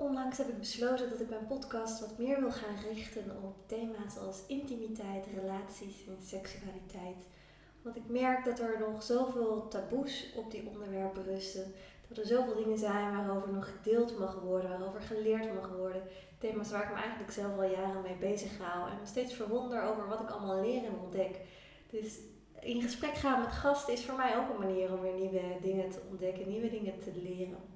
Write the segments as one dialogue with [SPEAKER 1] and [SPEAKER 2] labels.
[SPEAKER 1] Onlangs heb ik besloten dat ik mijn podcast wat meer wil gaan richten op thema's als intimiteit, relaties en seksualiteit. Want ik merk dat er nog zoveel taboes op die onderwerpen rusten. Dat er zoveel dingen zijn waarover nog gedeeld mag worden, waarover geleerd mag worden. Thema's waar ik me eigenlijk zelf al jaren mee bezig hou. En me steeds verwonder over wat ik allemaal leer en ontdek. Dus in gesprek gaan met gasten is voor mij ook een manier om weer nieuwe dingen te ontdekken, nieuwe dingen te leren.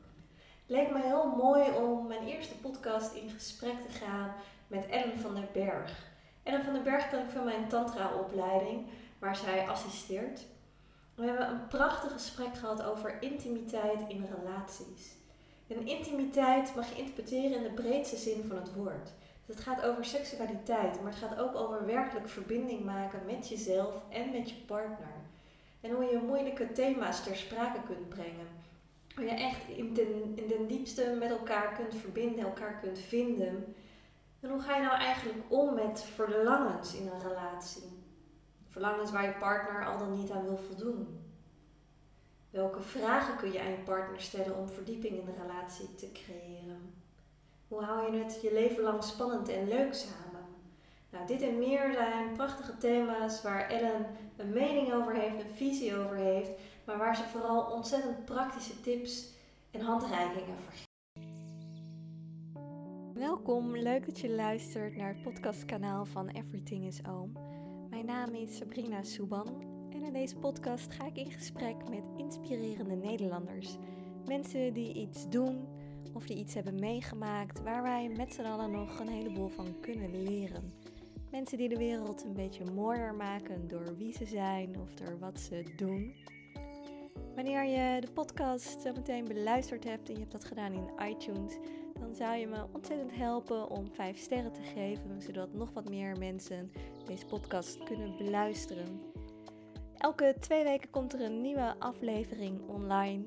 [SPEAKER 1] Leek me heel mooi om mijn eerste podcast in gesprek te gaan met Ellen van den Berg. Ellen van den Berg ken ik van mijn tantra-opleiding, waar zij assisteert. We hebben een prachtig gesprek gehad over intimiteit in relaties. En intimiteit mag je interpreteren in de breedste zin van het woord. Dus het gaat over seksualiteit, maar het gaat ook over werkelijk verbinding maken met jezelf en met je partner. En hoe je moeilijke thema's ter sprake kunt brengen. Hoe je echt in den, in den diepste met elkaar kunt verbinden, elkaar kunt vinden. En hoe ga je nou eigenlijk om met verlangens in een relatie? Verlangens waar je partner al dan niet aan wil voldoen. Welke vragen kun je aan je partner stellen om verdieping in de relatie te creëren? Hoe hou je het je leven lang spannend en leuk samen? Nou, dit en meer zijn prachtige thema's waar Ellen een mening over heeft, een visie over heeft, maar waar ze vooral ontzettend praktische tips en handreikingen voor geeft. Welkom, leuk dat je luistert naar het podcastkanaal van Everything is Oom. Mijn naam is Sabrina Souban en in deze podcast ga ik in gesprek met inspirerende Nederlanders. Mensen die iets doen of die iets hebben meegemaakt waar wij met z'n allen nog een heleboel van kunnen leren. Mensen die de wereld een beetje mooier maken door wie ze zijn of door wat ze doen. Wanneer je de podcast zo meteen beluisterd hebt en je hebt dat gedaan in iTunes, dan zou je me ontzettend helpen om 5 sterren te geven, zodat nog wat meer mensen deze podcast kunnen beluisteren. Elke twee weken komt er een nieuwe aflevering online.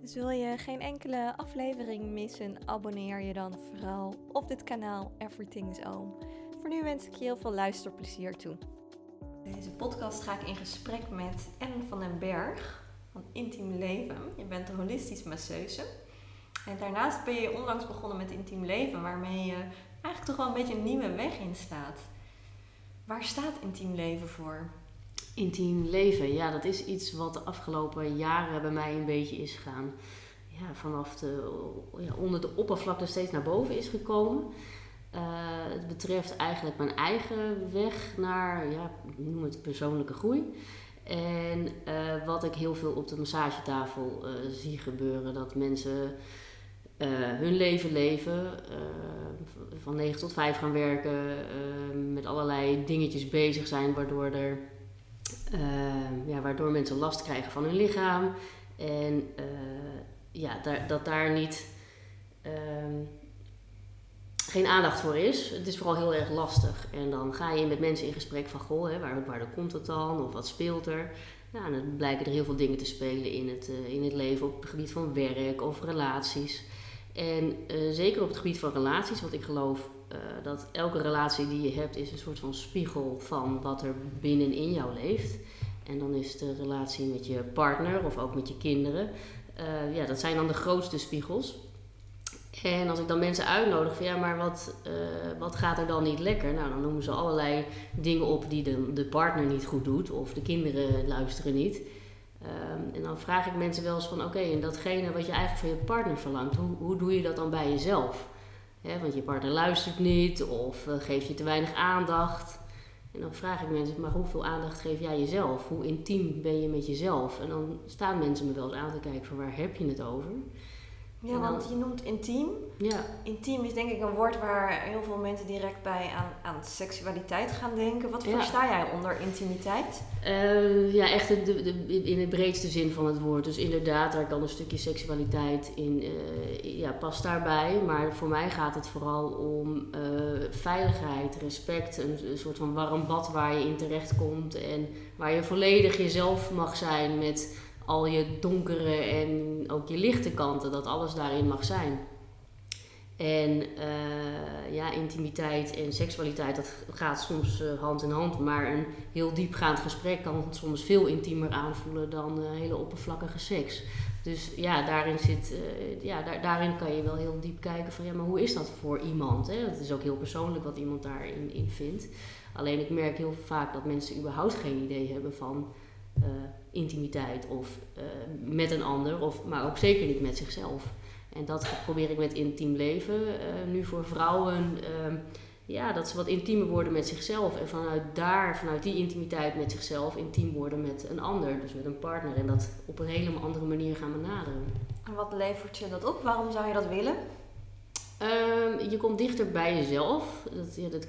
[SPEAKER 1] Dus wil je geen enkele aflevering missen, abonneer je dan vooral op dit kanaal Everything is Oom. Voor nu wens ik je heel veel luisterplezier toe. Deze podcast ga ik in gesprek met Ellen van den Berg van Intiem Leven. Je bent een holistisch masseuse. En daarnaast ben je onlangs begonnen met Intiem Leven, waarmee je eigenlijk toch wel een beetje een nieuwe weg instaat. Waar staat Intiem Leven voor?
[SPEAKER 2] Intiem leven, ja, dat is iets wat de afgelopen jaren bij mij een beetje is gaan. Ja, vanaf de, ja, onder de oppervlakte steeds naar boven is gekomen. Uh, het betreft eigenlijk mijn eigen weg naar, ja, noem het persoonlijke groei. En uh, wat ik heel veel op de massagetafel uh, zie gebeuren, dat mensen hun leven leven, van 9 tot 5 gaan werken, met allerlei dingetjes bezig zijn, waardoor er ja, waardoor mensen last krijgen van hun lichaam. En ja, dat daar niet uh, geen aandacht voor is. Het is vooral heel erg lastig. En dan ga je met mensen in gesprek van, goh, hè, waar, waar komt het dan? Of wat speelt er? Nou, en dan blijken er heel veel dingen te spelen in het, uh, in het leven op het gebied van werk of relaties. En uh, zeker op het gebied van relaties, want ik geloof uh, dat elke relatie die je hebt is een soort van spiegel van wat er binnenin jou leeft. En dan is de relatie met je partner of ook met je kinderen. Ja, dat zijn dan de grootste spiegels. En als ik dan mensen uitnodig van ja, maar wat, uh, wat gaat er dan niet lekker? Nou, dan noemen ze allerlei dingen op die de, de partner niet goed doet of de kinderen luisteren niet. Um, en dan vraag ik mensen wel eens van oké, en datgene wat je eigenlijk van je partner verlangt, hoe, hoe doe je dat dan bij jezelf? Want je partner luistert niet of uh, geeft je te weinig aandacht. En dan vraag ik mensen, maar hoeveel aandacht geef jij jezelf? Hoe intiem ben je met jezelf? En dan staan mensen me wel eens aan te kijken van waar heb je het over?
[SPEAKER 1] Ja, want je noemt intiem.
[SPEAKER 2] Ja.
[SPEAKER 1] Intiem is denk ik een woord waar heel veel mensen direct bij aan, aan seksualiteit gaan denken. Wat versta jij onder intimiteit?
[SPEAKER 2] Uh, ja, echt de, de, in de breedste zin van het woord. Dus inderdaad, daar kan een stukje seksualiteit in, uh, ja, past daarbij. Maar voor mij gaat het vooral om uh, veiligheid, respect, een, een soort van warm bad waar je in terecht komt. En waar je volledig jezelf mag zijn met al je donkere en ook je lichte kanten, dat alles daarin mag zijn. En uh, ja, intimiteit en seksualiteit, dat gaat soms uh, hand in hand, maar een heel diepgaand gesprek kan soms veel intiemer aanvoelen dan uh, hele oppervlakkige seks. Dus ja, daarin, zit, ja daar, daarin kan je wel heel diep kijken van ja, maar hoe is dat voor iemand? Hè? Het is ook heel persoonlijk wat iemand daarin in vindt. Alleen ik merk heel vaak dat mensen überhaupt geen idee hebben van intimiteit of uh, met een ander, of, maar ook zeker niet met zichzelf. En dat probeer ik met intiem leven. nu voor vrouwen ehm, ja, dat ze wat intiemer worden met zichzelf. En vanuit daar, vanuit die intimiteit met zichzelf, intiem worden met een ander. Dus met een partner. En dat op een helemaal andere manier gaan benaderen.
[SPEAKER 1] En wat levert je dat op? Waarom zou je dat willen?
[SPEAKER 2] Um, je komt dichter bij jezelf. Dat, ja, dat,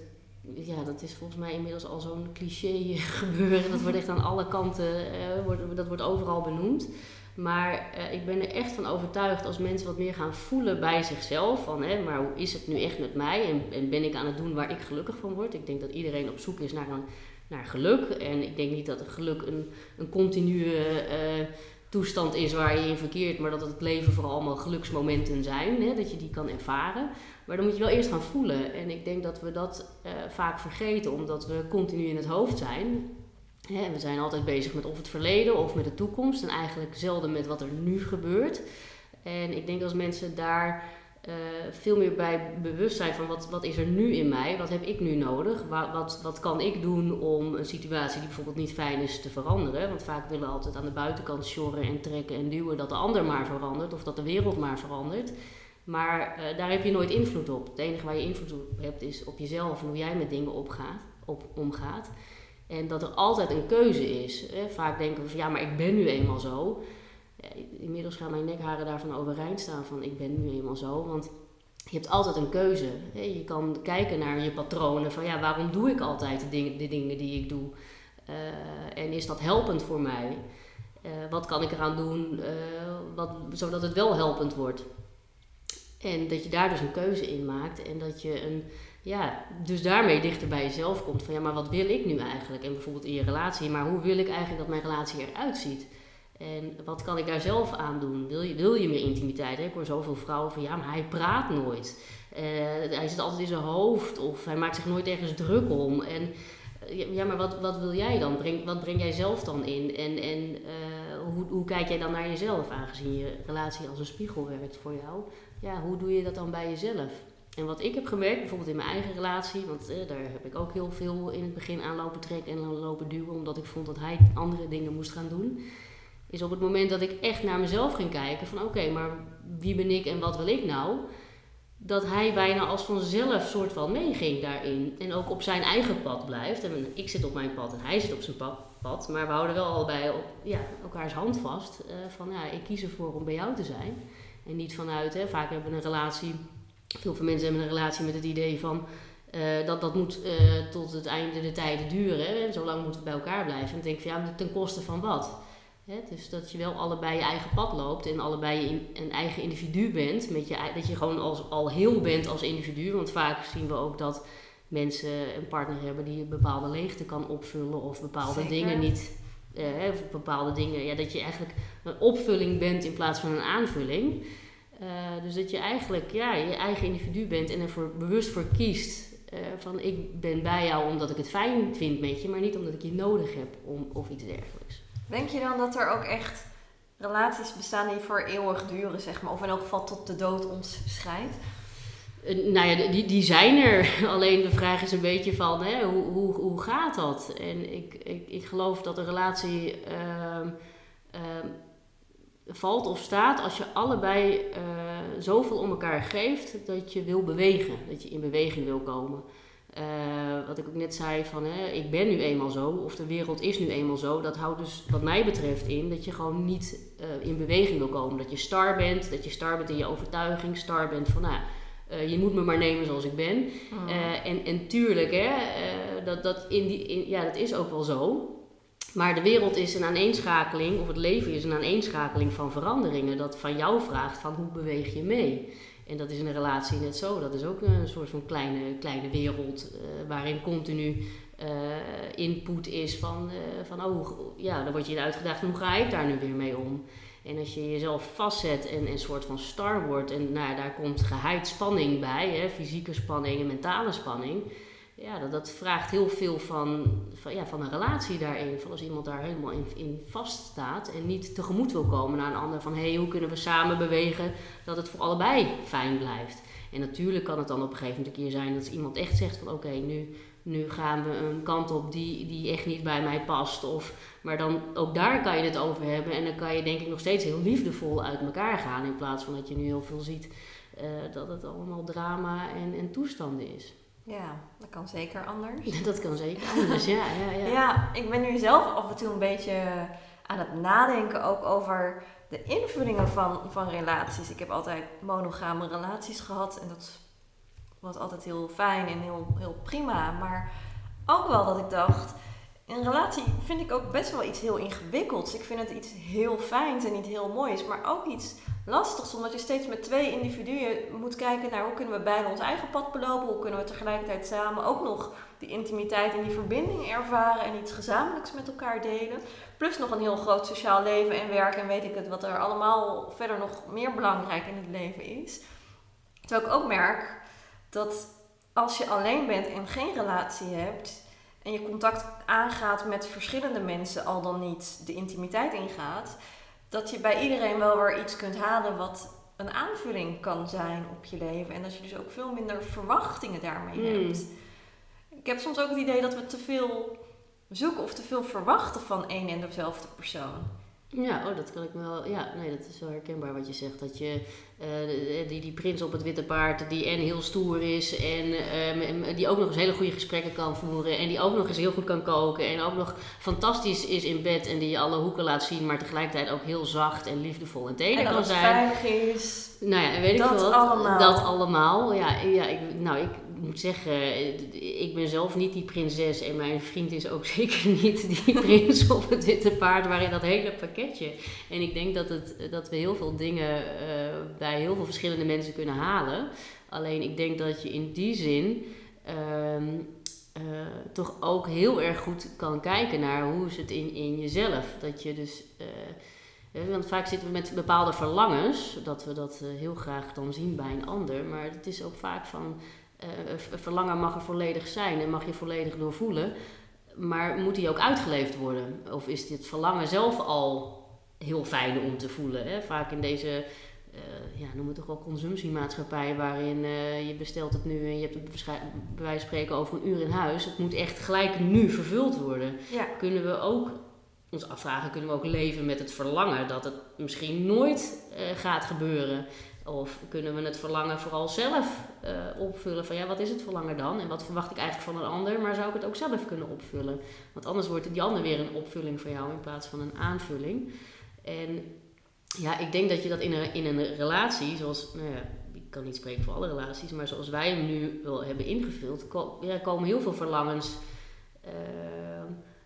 [SPEAKER 2] ja, dat is volgens mij inmiddels al zo'n cliché gebeuren. Dat wordt echt aan alle kanten, uh, wordt, dat wordt overal benoemd. Maar uh, ik ben er echt van overtuigd als mensen wat meer gaan voelen bij zichzelf. Van, hè, maar hoe is het nu echt met mij? En, en, ben ik aan het doen waar ik gelukkig van word? Ik denk dat iedereen op zoek is naar, naar geluk. En ik denk niet dat geluk een, een continue uh, toestand is waar je in verkeert. Maar dat het leven vooral allemaal geluksmomenten zijn. Hè, dat je die kan ervaren. Maar dan moet je wel eerst gaan voelen. En ik denk dat we dat uh, vaak vergeten. Omdat we continu in het hoofd zijn we zijn altijd bezig met of het verleden of met de toekomst en eigenlijk zelden met wat er nu gebeurt. En ik denk als mensen daar uh, veel meer bij bewust zijn van wat, wat is er nu in mij, wat heb ik nu nodig, wat, wat, wat kan ik doen om een situatie die bijvoorbeeld niet fijn is te veranderen. Want vaak willen we altijd aan de buitenkant sjorren en trekken en duwen dat de ander maar verandert of dat de wereld maar verandert. Maar uh, daar heb je nooit invloed op. Het enige waar je invloed op hebt is op jezelf en hoe jij met dingen op, omgaat. En dat er altijd een keuze is. Hè. Vaak denken we van ja, maar ik ben nu eenmaal zo. inmiddels gaan mijn nekharen daarvan overeind staan van ik ben nu eenmaal zo. Want je hebt altijd een keuze. Hè. Je kan kijken naar je patronen van ja, waarom doe ik altijd de dingen, die ik doe? Uh, en is dat helpend voor mij? Uh, wat kan ik eraan doen wat, zodat het wel helpend wordt? En dat je daar dus een keuze in maakt en dat je een ja, dus daarmee dichter bij jezelf komt van ja, maar wat wil ik nu eigenlijk? En bijvoorbeeld in je relatie, maar hoe wil ik eigenlijk dat mijn relatie eruit ziet? En wat kan ik daar zelf aan doen? Wil je, wil je meer intimiteit? Ik hoor zoveel vrouwen van ja, maar hij praat nooit. Uh, hij zit altijd in zijn hoofd of hij maakt zich nooit ergens druk om. En ja, maar wat, wat wil jij dan? Wat breng jij zelf dan in? En, en uh, hoe, hoe kijk jij dan naar jezelf, aangezien je relatie als een spiegel werkt voor jou? Ja, hoe doe je dat dan bij jezelf? En wat ik heb gemerkt, bijvoorbeeld in mijn eigen relatie, want eh, daar heb ik ook heel veel in het begin aan lopen trekken en lopen duwen, omdat ik vond dat hij andere dingen moest gaan doen, is op het moment dat ik echt naar mezelf ging kijken van oké, maar wie ben ik en wat wil ik nou? Dat hij bijna als vanzelf soort van meeging daarin en ook op zijn eigen pad blijft. En ik zit op mijn pad en hij zit op zijn pad, maar we houden wel allebei op ja, elkaars hand vast uh, van ja, ik kies ervoor om bij jou te zijn. En niet vanuit, hè, vaak hebben we een relatie veel van mensen hebben een relatie met het idee van uh, dat dat moet uh, tot het einde der tijden duren. Hè? Zo lang moeten we bij elkaar blijven. En dan denk ik van ja, ten koste van wat? Hè? Dus dat je wel allebei je eigen pad loopt en allebei in, een eigen individu bent. Met je, dat je gewoon als, al heel bent als individu. Want vaak zien we ook dat mensen een partner hebben die een bepaalde leegte kan opvullen of bepaalde Zeker. dingen niet. Uh, of bepaalde dingen, ja, dat je eigenlijk een opvulling bent in plaats van een aanvulling. Uh, dus dat je eigenlijk ja, je eigen individu bent en ervoor bewust voor kiest. Uh, van ik ben bij jou omdat ik het fijn vind met je, maar niet omdat ik je nodig heb om, of iets dergelijks.
[SPEAKER 1] Denk je dan dat er ook echt relaties bestaan die voor eeuwig duren, zeg maar, of in elk geval tot de dood ons scheidt?
[SPEAKER 2] Uh, nou ja, die, die zijn er. Alleen de vraag is een beetje van hè, hoe, hoe, hoe gaat dat? En ik, ik, ik geloof dat een relatie. Uh, valt of staat als je allebei uh, zoveel om elkaar geeft dat je wil bewegen, dat je in beweging wil komen. Uh, wat ik ook net zei van hè, ik ben nu eenmaal zo of de wereld is nu eenmaal zo. Dat houdt dus wat mij betreft in dat je gewoon niet uh, in beweging wil komen. Dat je star bent, dat je star bent in je overtuiging, star bent van nou, je moet me maar nemen zoals ik ben. Mm. en, en tuurlijk, hè, dat, dat, in die, in, ja, dat is ook wel zo. Maar de wereld is een aaneenschakeling, of het leven is een aaneenschakeling van veranderingen. Dat van jou vraagt van hoe beweeg je mee. En dat is in een relatie net zo. Dat is ook een soort van kleine, kleine wereld uh, waarin continu uh, input is van, van oh ja, dan word je uitgedaagd, hoe ga ik daar nu weer mee om? En als je jezelf vastzet en een soort van star wordt en nou, daar komt geheid spanning bij, hè, fysieke spanning en mentale spanning ja, dat, dat vraagt heel veel van, van, ja, van een relatie daarin. Van als iemand daar helemaal in, in vaststaat en niet tegemoet wil komen naar een ander. Van hé, hey, hoe kunnen we samen bewegen dat het voor allebei fijn blijft. En natuurlijk kan het dan op een gegeven moment een keer zijn dat iemand echt zegt van oké, nu, nu gaan we een kant op die, die echt niet bij mij past. Of, maar dan ook daar kan je het over hebben en dan kan je denk ik nog steeds heel liefdevol uit elkaar gaan. In plaats van dat je nu heel veel ziet uh, dat het allemaal drama en, en toestanden is.
[SPEAKER 1] Ja, dat kan zeker anders.
[SPEAKER 2] dat kan zeker anders, ja, ja, ja.
[SPEAKER 1] Ja, ik ben nu zelf af en toe een beetje aan het nadenken ook over de invullingen van, van relaties. Ik heb altijd monogame relaties gehad en dat was altijd heel fijn en heel, heel prima. Maar ook wel dat ik dacht, een relatie vind ik ook best wel iets heel ingewikkelds. Ik vind het iets heel fijns en niet heel moois, maar ook iets lastigs. Omdat je steeds met twee individuen moet kijken naar hoe kunnen we beide ons eigen pad belopen. Hoe kunnen we tegelijkertijd samen ook nog die intimiteit en die verbinding ervaren en iets gezamenlijks met elkaar delen. Plus nog een heel groot sociaal leven en werk en weet ik het, wat er allemaal verder nog meer belangrijk in het leven is. Terwijl ik ook merk dat als je alleen bent en geen relatie hebt en je contact aangaat met verschillende mensen, al dan niet de intimiteit ingaat, dat je bij iedereen wel weer iets kunt halen wat een aanvulling kan zijn op je leven. En dat je dus ook veel minder verwachtingen daarmee hmm. hebt. Ik heb soms ook het idee dat we te veel zoeken of te veel verwachten van één en dezelfde persoon.
[SPEAKER 2] Ja, oh, dat kan ik me wel. Ja, nee, dat is wel herkenbaar wat je zegt. Dat je uh, die, die prins op het witte paard, die en heel stoer is en uh, die ook nog eens hele goede gesprekken kan voeren. En die ook nog eens heel goed kan koken. En ook nog fantastisch is in bed en die je alle hoeken laat zien, maar tegelijkertijd ook heel zacht en liefdevol en teder kan zijn.
[SPEAKER 1] veilig is.
[SPEAKER 2] Nou ja, en weet ik dat veel Allemaal. Dat allemaal. Ja, ja ik, nou, ik moet zeggen, ik ben zelf niet die prinses en mijn vriend is ook zeker niet die prins op het witte paard waarin dat hele pakketje. En ik denk dat, het, dat we heel veel dingen uh, bij heel veel verschillende mensen kunnen halen. Alleen ik denk dat je in die zin uh, uh, toch ook heel erg goed kan kijken naar hoe is het in, in jezelf. Dat je dus. Uh, want vaak zitten we met bepaalde verlangens, dat we dat heel graag dan zien bij een ander. Maar het is ook vaak van uh, verlangen mag er volledig zijn en mag je volledig doorvoelen. Maar moet die ook uitgeleefd worden? Of is dit verlangen zelf al heel fijn om te voelen? Hè? Vaak in deze, uh, ja, noem het toch wel consumptiemaatschappij, waarin uh, je bestelt het nu en je hebt het bij wijze van spreken over een uur in huis. Het moet echt gelijk nu vervuld worden.
[SPEAKER 1] Ja.
[SPEAKER 2] Kunnen we ook ons afvragen, kunnen we ook leven met het verlangen dat het misschien nooit gaat gebeuren? Of kunnen we het verlangen vooral zelf uh, opvullen van ja, wat is het verlangen dan? En wat verwacht ik eigenlijk van een ander? Maar zou ik het ook zelf kunnen opvullen? Want anders wordt die ander weer een opvulling van jou in plaats van een aanvulling. En ja, ik denk dat je dat in een, in een relatie, zoals, nou ja, ik kan niet spreken voor alle relaties, maar zoals wij hem nu wel hebben ingevuld, komen heel veel verlangens. Uh,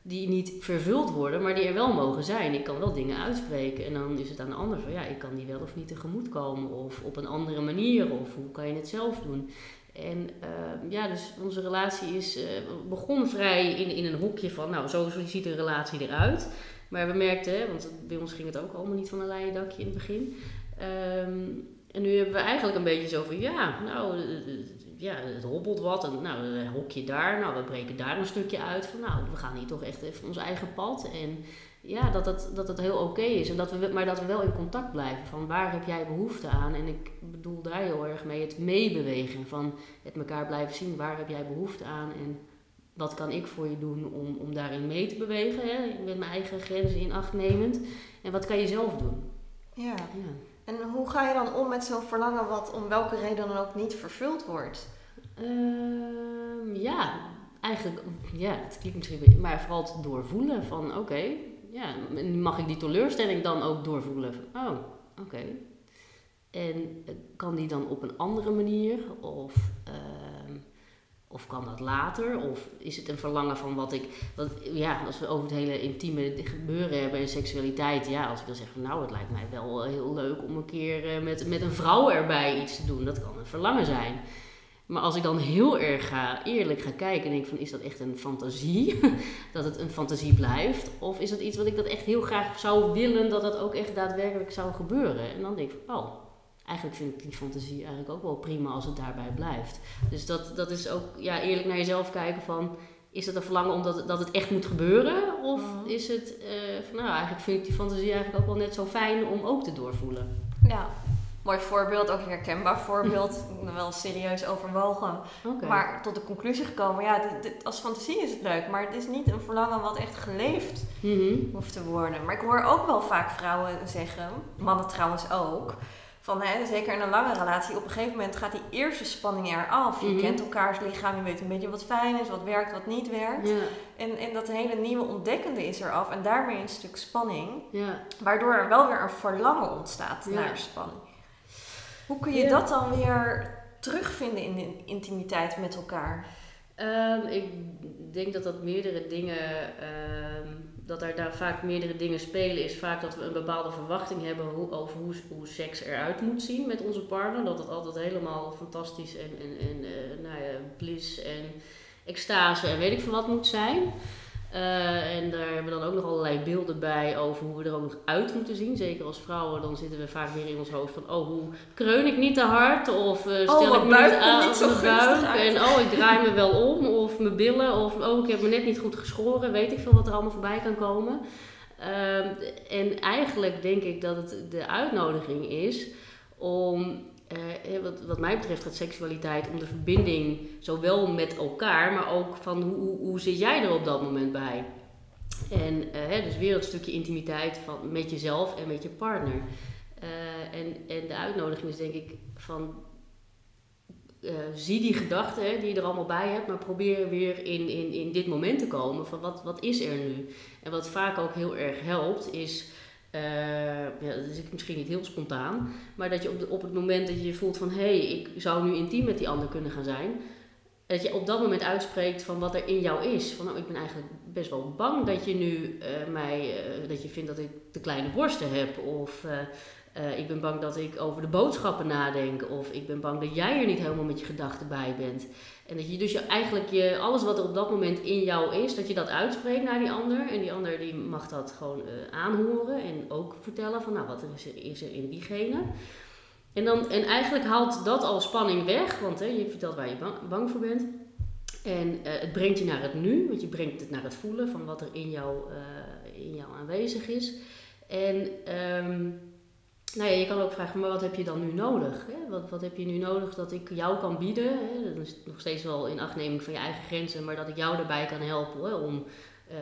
[SPEAKER 2] die niet vervuld worden, maar die er wel mogen zijn. Ik kan wel dingen uitspreken en dan is het aan de ander van ja, ik kan die wel of niet tegemoet komen of op een andere manier of hoe kan je het zelf doen. En uh, ja, dus onze relatie is uh, begon vrij in, in een hoekje van, nou, zo ziet een relatie eruit. Maar we merkten, want bij ons ging het ook allemaal niet van een leien dakje in het begin. Um, en nu hebben we eigenlijk een beetje zo van, ja, nou, ja, het hobbelt wat. En nou, een hokje daar. Nou, we breken daar een stukje uit. Van nou, we gaan hier toch echt even ons eigen pad. En ja, dat het, dat het heel oké is. En dat we, maar dat we wel in contact blijven. Van waar heb jij behoefte aan? En ik bedoel daar heel erg mee het meebewegen. Van het elkaar blijven zien. Waar heb jij behoefte aan? En wat kan ik voor je doen om, om daarin mee te bewegen? Hè? Met mijn eigen grenzen in acht nemend. En wat kan je zelf doen?
[SPEAKER 1] Ja. ja. En hoe ga je dan om met zo'n verlangen wat om welke reden dan ook niet vervuld wordt?
[SPEAKER 2] Uh, ja, eigenlijk, ja, het klinkt misschien, maar vooral het doorvoelen van, oké, ja, mag ik die teleurstelling dan ook doorvoelen? oh, oké. En eh, kan die dan op een andere manier? Of uh, of kan dat later? Of is het een verlangen van wat ik. Wat, ja, als we over het hele intieme gebeuren hebben en seksualiteit. Ja, als ik dan zeg nou, het lijkt mij wel eh, heel leuk om een keer eh, met, met een vrouw erbij iets te doen. Dat kan een verlangen zijn. Maar als ik dan heel erg ga, eerlijk ga kijken en denk van is dat echt een fantasie? dat het een fantasie blijft? Of is het iets wat ik dat echt heel graag zou willen dat dat ook echt daadwerkelijk zou gebeuren? En dan denk ik van oh, eigenlijk vind ik die fantasie eigenlijk ook wel prima als het daarbij blijft. Dus dat, dat is ook ja, eerlijk naar jezelf kijken van, is het een verlangen omdat het, dat het echt moet gebeuren? Of
[SPEAKER 1] Mhm.
[SPEAKER 2] is het eh, van, nou eigenlijk vind ik die fantasie eigenlijk ook wel net zo fijn om ook te doorvoelen?
[SPEAKER 1] Ja, mooi voorbeeld, ook een herkenbaar voorbeeld. wel serieus overwogen. Maar tot de conclusie gekomen, ja, dit, dit- als fantasie is het leuk, maar het is niet een verlangen wat echt geleefd
[SPEAKER 2] Mhm.
[SPEAKER 1] hoeft te worden. Maar ik hoor ook wel vaak vrouwen zeggen, mannen trouwens ook, van hè, zeker in een lange relatie, op een gegeven moment gaat die eerste spanning eraf. Je
[SPEAKER 2] Mhm.
[SPEAKER 1] kent elkaars lichaam, je weet een beetje wat fijn is, wat werkt, wat niet werkt.
[SPEAKER 2] Ja,
[SPEAKER 1] En, en dat hele nieuwe ontdekkende is eraf en daarmee een stuk spanning,
[SPEAKER 2] ja.
[SPEAKER 1] waardoor er wel weer een verlangen ontstaat naar spanning. Hoe kun je dat dan weer terugvinden in de intimiteit met elkaar?
[SPEAKER 2] Ehm, ik denk dat dat meerdere dingen, ehm, dat er daar vaak meerdere dingen spelen, is vaak dat we een bepaalde verwachting hebben hoe, over hoe, seks eruit moet zien met onze partner. Dat het altijd helemaal fantastisch en, en, en eh, nou ja, bliss en extase en weet ik veel wat moet zijn. Eh, en daar hebben we dan ook nog allerlei beelden bij over hoe we er ook nog uit moeten zien. Zeker als vrouwen, dan zitten we vaak weer in ons hoofd van... oh, hoe kreun ik niet te hard? Of eh, stel
[SPEAKER 1] Oh, mijn
[SPEAKER 2] ik me niet aan op mijn buik? En oh, ik draai me wel om. Of mijn billen. Of oh, ik heb me net niet goed geschoren. Weet ik veel wat er allemaal voorbij kan komen. Ehm, en eigenlijk denk ik dat het de uitnodiging is om... eh, wat, wat mij betreft gaat seksualiteit om de verbinding zowel met elkaar, maar ook van hoe, hoe, zit jij er op dat moment bij? En eh, dus weer dat stukje intimiteit van, met jezelf en met je partner. Eh, en, en de uitnodiging is denk ik van eh, zie die gedachten die je er allemaal bij hebt, maar probeer weer in, in, in dit moment te komen van wat, wat is er nu? En wat vaak ook heel erg helpt is, eh, ja, dat is misschien niet heel spontaan, maar dat je op, de, op het moment dat je voelt van hé, hey, ik zou nu intiem met die ander kunnen gaan zijn, dat je op dat moment uitspreekt van wat er in jou is. Van nou, ik ben eigenlijk best wel bang dat je nu eh, mij, eh, dat je vindt dat ik te kleine borsten heb. Of ik ben bang dat ik over de boodschappen nadenk. Of ik ben bang dat jij er niet helemaal met je gedachten bij bent. En dat je dus je, eigenlijk je, alles wat er op dat moment in jou is, dat je dat uitspreekt naar die ander. En die ander die mag dat gewoon eh, aanhoren en ook vertellen van nou, wat is, er, is er in diegene. En, dan, en eigenlijk haalt dat al spanning weg, want hè, je vertelt waar je bang, bang voor bent. En eh, het brengt je naar het nu, want je brengt het naar het voelen van wat er in jou, eh, in jou aanwezig is. En ehm, nou ja, je kan ook vragen, maar wat heb je dan nu nodig? Hè? Wat, wat heb je nu nodig dat ik jou kan bieden? Hè? Dat is nog steeds wel in achtneming van je eigen grenzen, maar dat ik jou erbij kan helpen hè? om... eh,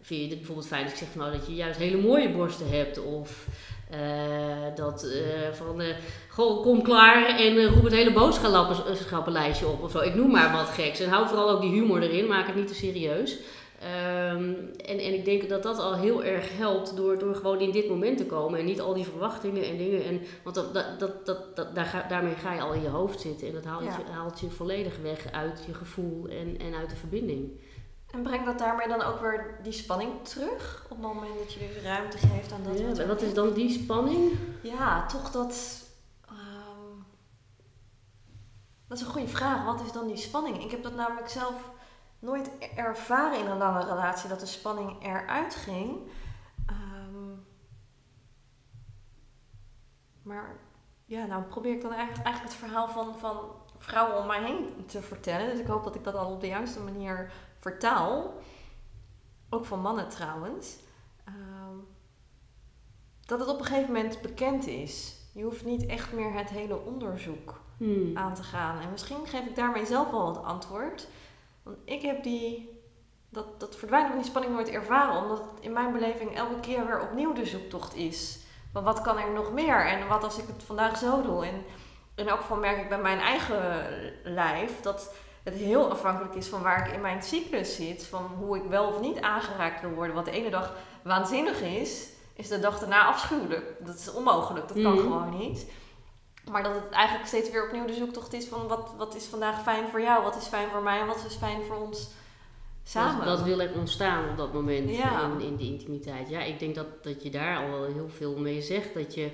[SPEAKER 2] vind je dit bijvoorbeeld fijn als ik zeg van, nou, dat je juist hele mooie borsten hebt? Of eh, dat eh, van, goh, kom klaar en roep het hele boodschappenlijstje op of zo. Ik noem maar wat geks. En hou vooral ook die humor erin, maak het niet te serieus. Ehm, en, en ik denk dat dat al heel erg helpt door, door gewoon in dit moment te komen en niet al die verwachtingen en dingen. En, want dat, dat, dat, dat, dat- daar ga, daarmee ga je al in je hoofd zitten en dat haalt,
[SPEAKER 1] Ja.
[SPEAKER 2] je, haalt je volledig weg uit je gevoel en, en uit de verbinding.
[SPEAKER 1] En brengt dat daarmee dan ook weer die spanning terug? Op het moment dat je dus ruimte geeft aan dat
[SPEAKER 2] Ja,
[SPEAKER 1] wat
[SPEAKER 2] wat is dan die spanning?
[SPEAKER 1] Ja, toch dat. ehm, dat is een goede vraag. Wat is dan die spanning? Ik heb dat namelijk zelf nooit ervaren in een lange relatie dat de spanning eruit ging. Ehm, maar ja, nou probeer ik dan eigenlijk, eigenlijk het verhaal van, van vrouwen om mij heen te vertellen. Dus ik hoop dat ik dat al op de juiste manier vertaal. Ook van mannen trouwens. Ehm, dat het op een gegeven moment bekend is. Je hoeft niet echt meer het hele onderzoek
[SPEAKER 2] Hmm.
[SPEAKER 1] aan te gaan. En misschien geef ik daarmee zelf wel het antwoord. Want ik heb die, dat, dat verdwijnen van die spanning nooit ervaren. Omdat het in mijn beleving elke keer weer opnieuw de zoektocht is. Van wat kan er nog meer? En wat als ik het vandaag zo doe? En in elk geval merk ik bij mijn eigen lijf dat het heel afhankelijk is van waar ik in mijn cyclus zit. Van hoe ik wel of niet aangeraakt wil worden. Wat de ene dag waanzinnig is, is de dag daarna afschuwelijk. Dat is onmogelijk, dat kan
[SPEAKER 2] Mhm.
[SPEAKER 1] gewoon niet. Maar dat het eigenlijk steeds weer opnieuw de zoektocht is van wat, wat is vandaag fijn voor jou, wat is fijn voor mij en wat is fijn voor ons samen.
[SPEAKER 2] Wat wil er ontstaan op dat moment
[SPEAKER 1] Ja.
[SPEAKER 2] in, in die intimiteit? Ja, ik denk dat, dat je daar al wel heel veel mee zegt. Dat je,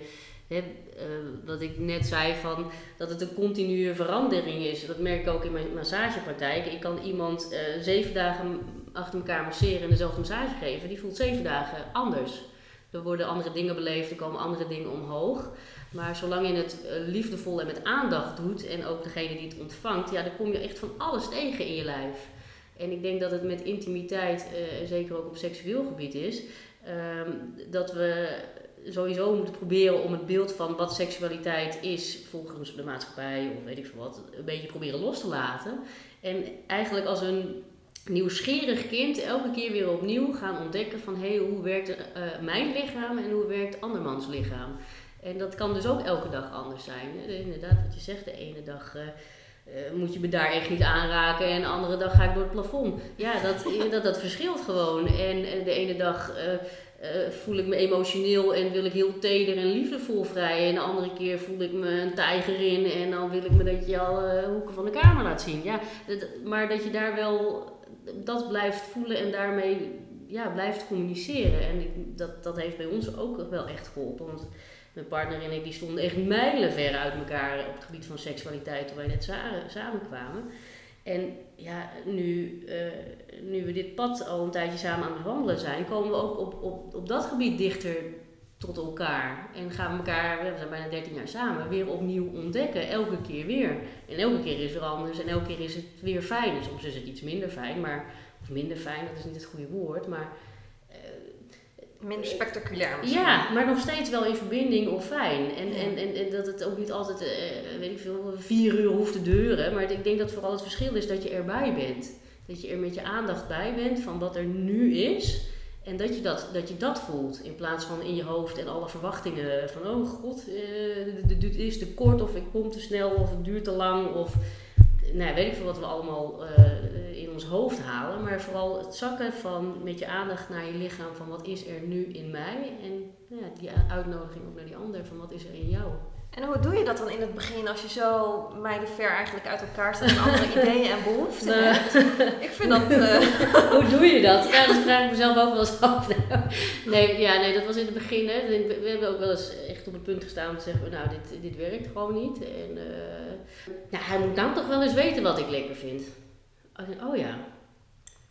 [SPEAKER 2] hè, eh, wat ik net zei, van, dat het een continue verandering is. Dat merk ik ook in mijn massagepraktijk. Ik kan iemand eh, zeven dagen achter elkaar masseren en dezelfde massage geven. Die voelt zeven dagen anders. er worden andere dingen beleefd, er komen andere dingen omhoog. Maar zolang je het eh, liefdevol en met aandacht doet en ook degene die het ontvangt, ja, dan kom je echt van alles tegen in je lijf. En ik denk dat het met intimiteit, uh, zeker ook op seksueel gebied is, ehm, dat we sowieso moeten proberen om het beeld van wat seksualiteit is volgens de maatschappij of weet ik veel wat, een beetje proberen los te laten. En eigenlijk als een nieuwsgierig kind elke keer weer opnieuw gaan ontdekken van hé, hey, hoe werkt uh, mijn lichaam en hoe werkt andermans lichaam. En dat kan dus ook elke dag anders zijn. Inderdaad, wat je zegt, de ene dag uh, moet je me daar echt niet aanraken en de andere dag ga ik door het plafond. Ja, dat, dat, dat verschilt gewoon. En de ene dag voel ik me emotioneel en wil ik heel teder en liefdevol vrij. En de andere keer voel ik me een tijger in en dan wil ik me dat je alle hoeken van de kamer laat zien. Ja, maar dat je daar wel dat blijft voelen en daarmee ja, blijft communiceren. En dat, dat heeft bij ons ook wel echt geholpen. Mijn partner en ik die stonden echt mijlenver uit elkaar op het gebied van seksualiteit toen wij net samenkwamen. En ja, nu, uh, nu we dit pad al een tijdje samen aan het wandelen zijn, komen we ook op, op, op dat gebied dichter tot elkaar. En gaan we elkaar, we zijn bijna 13 jaar samen, weer opnieuw ontdekken. Elke keer weer. En elke keer is er anders en elke keer is het weer fijn. Soms is het iets minder fijn, maar, of minder fijn, dat is niet het goede woord, maar...
[SPEAKER 1] Minder spectaculair misschien.
[SPEAKER 2] Ja, maar nog steeds wel in verbinding of fijn. En, en, en, en, dat het ook niet altijd, uh, weet ik veel, vier uur hoeft te duren. Maar ik denk dat vooral het verschil is dat je erbij bent. Dat je er met je aandacht bij bent van wat er nu is. En dat je dat, dat je dat voelt in plaats van in je hoofd en alle verwachtingen van oh god, uh, dit is te kort of ik kom te snel of het duurt te lang of nou, weet ik veel wat we allemaal uh, in ons hoofd halen. Maar vooral het zakken van met je aandacht naar je lichaam van wat is er nu in mij en ja, die uitnodiging ook naar die ander van wat is er in jou.
[SPEAKER 1] En hoe doe je dat dan in het begin als je zo mijlenver eigenlijk uit elkaar staat en andere ideeën en behoeften nee. hebt? Ik vind dat... Uh...
[SPEAKER 2] hoe doe je dat? Ja, dat vraag ik mezelf ook wel eens af. Nee, ja, nee, dat was in het begin. Hè. We hebben ook wel eens echt op het punt gestaan om te zeggen, nou, dit, dit werkt gewoon niet. En uh, nou, hij moet nou toch wel eens weten wat ik lekker vind. Oh ja,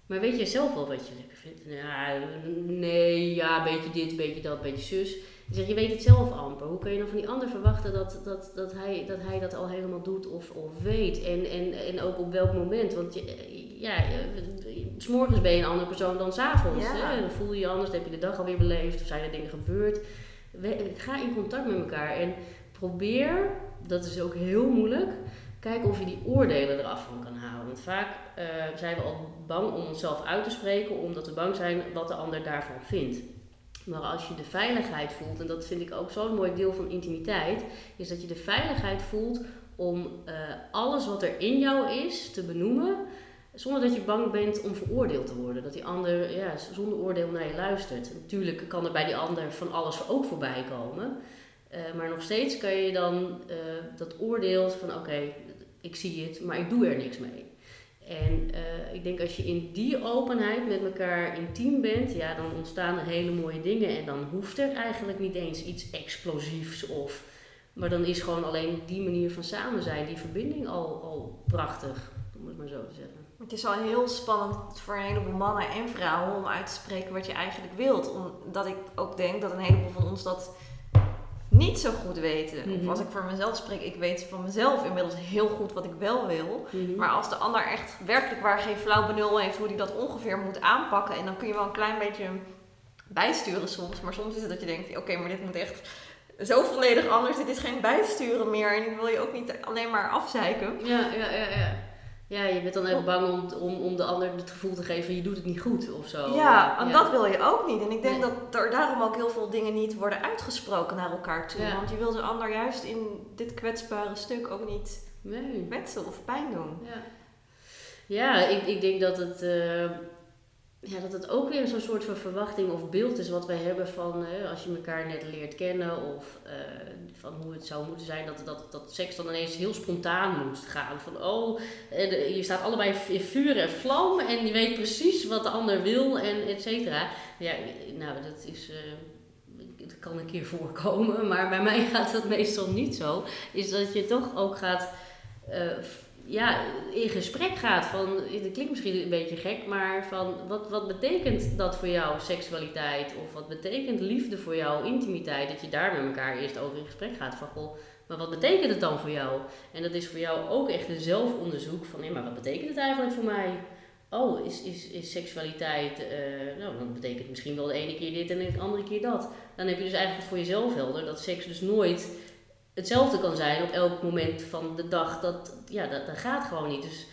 [SPEAKER 2] maar weet jij zelf wel wat je lekker vindt? Ja, nee, ja, beetje dit, beetje dat, beetje zus. Je zegt, je weet het zelf amper. Hoe kun je dan van die ander verwachten dat, dat, dat, hij, dat hij dat al helemaal doet of, of weet? En, en, en ook op welk moment? Want je, ja, s'morgens ben je een andere persoon dan s'avonds. Ja. Dan voel je je anders, dan heb je de dag alweer beleefd of zijn er dingen gebeurd. Ga in contact met elkaar en probeer, dat is ook heel moeilijk, kijken of je die oordelen eraf van kan halen. Want vaak uh, zijn we al bang om onszelf uit te spreken, omdat we bang zijn wat de ander daarvan vindt. Maar als je de veiligheid voelt, en dat vind ik ook zo'n mooi deel van intimiteit, is dat je de veiligheid voelt om uh, alles wat er in jou is te benoemen, zonder dat je bang bent om veroordeeld te worden. Dat die ander ja, zonder oordeel naar je luistert. Natuurlijk kan er bij die ander van alles ook voorbij komen. Uh, maar nog steeds kan je dan uh, dat oordeel van oké, ik zie het, maar ik doe er niks mee. En uh, ik denk als je in die openheid met elkaar intiem bent, ja, dan ontstaan er hele mooie dingen. En dan hoeft er eigenlijk niet eens iets explosiefs of. Maar dan is gewoon alleen die manier van samen zijn, die verbinding al, al prachtig, om het maar zo te zeggen.
[SPEAKER 1] Het is al heel spannend voor een heleboel mannen en vrouwen om uit te spreken wat je eigenlijk wilt. Omdat ik ook denk dat een heleboel van ons dat niet zo goed weten. Of mhm. als ik voor mezelf spreek, ik weet van mezelf inmiddels heel goed wat ik wel wil. Mhm. Maar als de ander echt werkelijk waar geen flauw benul heeft hoe die dat ongeveer moet aanpakken. En dan kun je wel een klein beetje bijsturen soms. Maar soms is het dat je denkt, oké, maar dit moet echt zo volledig anders. Dit is geen bijsturen meer. En die wil je ook niet alleen maar afzeiken.
[SPEAKER 2] Ja, ja, ja, ja. Ja, je bent dan even bang om, om, om de ander het gevoel te geven, je doet het niet goed of zo.
[SPEAKER 1] Ja, en dat wil je ook niet. En ik denk dat er daarom ook heel veel dingen niet worden uitgesproken naar elkaar toe. Want je wil de ander juist in dit kwetsbare stuk ook niet nee. kwetsen of pijn doen.
[SPEAKER 2] Ja, ja ik, ik denk dat het... Uh, ja, dat het ook weer zo'n soort van verwachting of beeld is wat wij hebben van als je elkaar net leert kennen of uh, van hoe het zou moeten zijn, dat, dat, dat seks dan ineens heel spontaan moet gaan. Van oh, je staat allebei in vuur en vlam en je weet precies wat de ander wil en et cetera. Ja, nou, dat is. Uh, dat kan een keer voorkomen, maar bij mij gaat dat meestal niet zo. Is dat je toch ook gaat. Uh, ja, in gesprek gaat van, het klinkt misschien een beetje gek, maar van wat, wat betekent dat voor jou, seksualiteit? Of wat betekent liefde voor jou, intimiteit? Dat je daar met elkaar eerst over in gesprek gaat van, maar wat betekent het dan voor jou? En dat is voor jou ook echt een zelfonderzoek van, nee, maar wat betekent het eigenlijk voor mij? Oh, is, is, is seksualiteit, uh, nou, dan betekent misschien wel de ene keer dit en de andere keer dat. Dan heb je dus eigenlijk voor jezelf helder dat seks dus nooit hetzelfde kan zijn op elk moment van de dag. Dat, ja, dat, dat gaat gewoon niet. Dus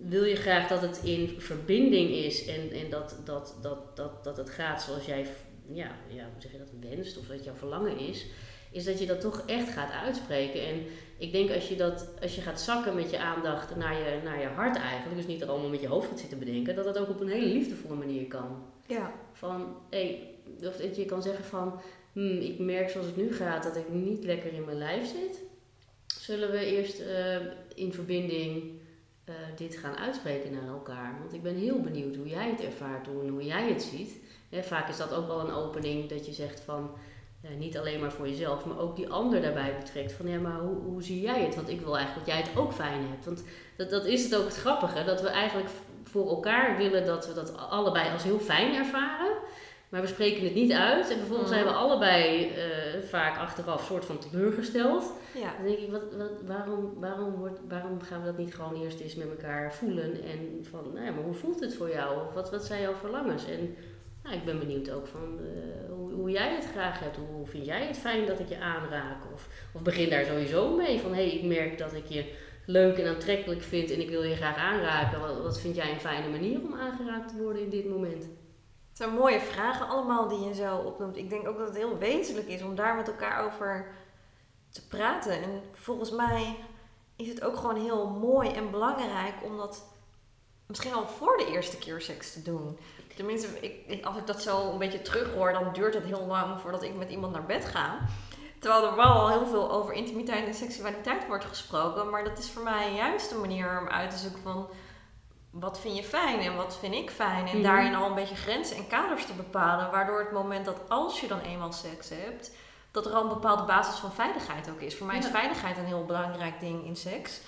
[SPEAKER 2] wil je graag dat het in verbinding is en, en dat, dat, dat, dat, dat het gaat zoals jij, ja, ja, hoe zeg je dat, wenst of dat jouw verlangen is, is dat je dat toch echt gaat uitspreken. En ik denk als je, dat, als je gaat zakken met je aandacht naar je, naar je hart eigenlijk, dus niet er allemaal met je hoofd gaat zitten bedenken, dat dat ook op een hele liefdevolle manier kan.
[SPEAKER 1] Ja.
[SPEAKER 2] Van, hé, hey, of dat je kan zeggen van, hmm, ik merk zoals het nu gaat dat ik niet lekker in mijn lijf zit. Zullen we eerst uh, in verbinding uh, dit gaan uitspreken naar elkaar? Want ik ben heel benieuwd hoe jij het ervaart, hoe, hoe jij het ziet. Vaak is dat ook wel een opening dat je zegt van, uh, niet alleen maar voor jezelf, maar ook die ander daarbij betrekt. Van ja, maar hoe, hoe zie jij het? Want ik wil eigenlijk dat jij het ook fijn hebt. Want dat, dat is het ook het grappige, dat we eigenlijk voor elkaar willen dat we dat allebei als heel fijn ervaren. Maar we spreken het niet uit. En vervolgens zijn we allebei uh, vaak achteraf soort van teleurgesteld.
[SPEAKER 1] Ja.
[SPEAKER 2] Dan denk ik, wat, wat, waarom, waarom, wordt, waarom gaan we dat niet gewoon eerst eens met elkaar voelen? En van, nou ja, maar hoe voelt het voor jou? Wat, wat zijn jouw verlangens? En nou, ik ben benieuwd ook van uh, hoe, hoe jij het graag hebt. Hoe vind jij het fijn dat ik je aanraak? Of, of begin daar sowieso mee van, hé, hey, ik merk dat ik je leuk en aantrekkelijk vind en ik wil je graag aanraken. Wat, wat vind jij een fijne manier om aangeraakt te worden in dit moment?
[SPEAKER 1] Het zijn mooie vragen allemaal die je zo opnoemt. Ik denk ook dat het heel wezenlijk is om daar met elkaar over te praten. En volgens mij is het ook gewoon heel mooi en belangrijk om dat misschien al voor de eerste keer seks te doen. Tenminste, ik, als ik dat zo een beetje terug hoor, dan duurt het heel lang voordat ik met iemand naar bed ga. Terwijl er wel al heel veel over intimiteit en seksualiteit wordt gesproken. Maar dat is voor mij juist een manier om uit te zoeken van wat vind je fijn en wat vind ik fijn. En mhm. daarin al een beetje grenzen en kaders te bepalen. Waardoor het moment dat als je dan eenmaal seks hebt, dat er al een bepaalde basis van veiligheid ook is. Voor mij is veiligheid een heel belangrijk ding in seks.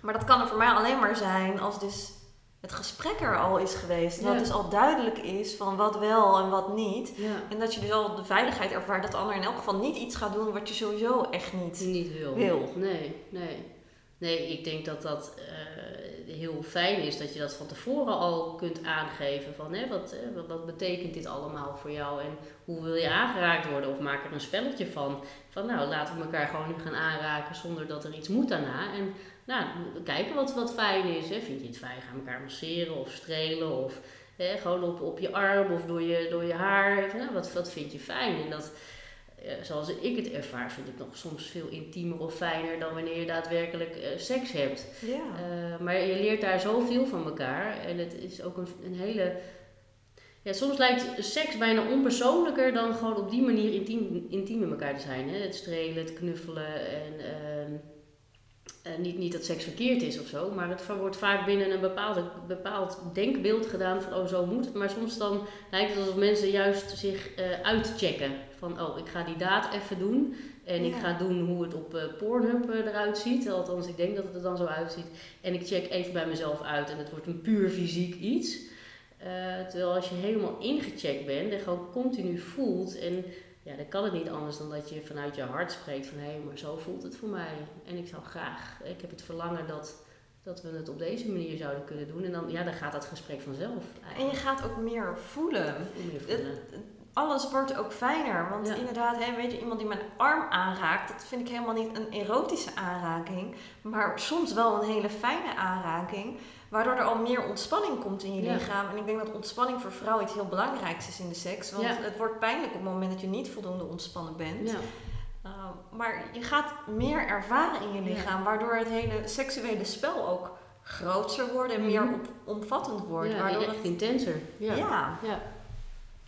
[SPEAKER 1] Maar dat kan er voor mij alleen maar zijn als dus het gesprek er al is geweest. Dat dus al duidelijk is van wat wel en wat niet. En dat je dus al de veiligheid ervaart dat de ander in elk geval niet iets gaat doen wat je sowieso echt niet,
[SPEAKER 2] niet wil.
[SPEAKER 1] wil.
[SPEAKER 2] Nee, nee. Nee, ik denk dat dat uh, heel fijn is dat je dat van tevoren al kunt aangeven. Van hè, wat, uh, wat betekent dit allemaal voor jou en hoe wil je aangeraakt worden? Of maak er een spelletje van. Van nou, laten we elkaar gewoon nu gaan aanraken zonder dat er iets moet daarna. En nou, kijken wat, wat fijn is. Hè. Vind je het fijn? Gaan elkaar masseren of strelen of hè, gewoon op, op je arm of door je, door je haar. Nou, wat, wat vind je fijn? En dat eh, zoals ik het ervaar, vind ik nog soms veel intiemer of fijner dan wanneer je daadwerkelijk uh, seks hebt.
[SPEAKER 1] Ja.
[SPEAKER 2] Uh, maar je leert daar zoveel van elkaar en het is ook een, een hele. Ja, soms lijkt seks bijna onpersoonlijker dan gewoon op die manier intiem, intiem met elkaar te zijn. Hè? Het strelen, het knuffelen en. Ehm, niet, niet dat seks verkeerd is of zo, maar het wordt vaak binnen een bepaalde, bepaald denkbeeld gedaan van oh zo moet het. Maar soms dan lijkt het alsof mensen juist zich uh, uitchecken. Van oh ik ga die daad even doen en ik ga doen hoe het op uh, Pornhub eruit ziet. Althans ik denk dat het er dan zo uitziet. En ik check even bij mezelf uit en het wordt een puur fysiek iets. terwijl als je helemaal ingecheckt bent en gewoon continu voelt en ja, dan kan het niet anders dan dat je vanuit je hart spreekt van hé, hey, maar zo voelt het voor mij. En ik zou graag, ik heb het verlangen dat, dat we het op deze manier zouden kunnen doen. En dan, ja, dan gaat dat gesprek vanzelf.
[SPEAKER 1] Eigenlijk. En je gaat ook meer voelen. Meer voelen. Alles wordt ook fijner. Want inderdaad, hè, weet je, iemand die mijn arm aanraakt, dat vind ik helemaal niet een erotische aanraking. Maar soms wel een hele fijne aanraking. Waardoor er al meer ontspanning komt in je lichaam. En ik denk dat ontspanning voor vrouwen iets heel belangrijks is in de seks. Want het wordt pijnlijk op het moment dat je niet voldoende ontspannen bent. Ja. Uh, maar je gaat meer ervaren in je lichaam, waardoor het hele seksuele spel ook groter wordt en meer mhm. op, omvattend wordt.
[SPEAKER 2] Waardoor het intenser.
[SPEAKER 1] Ja. ja.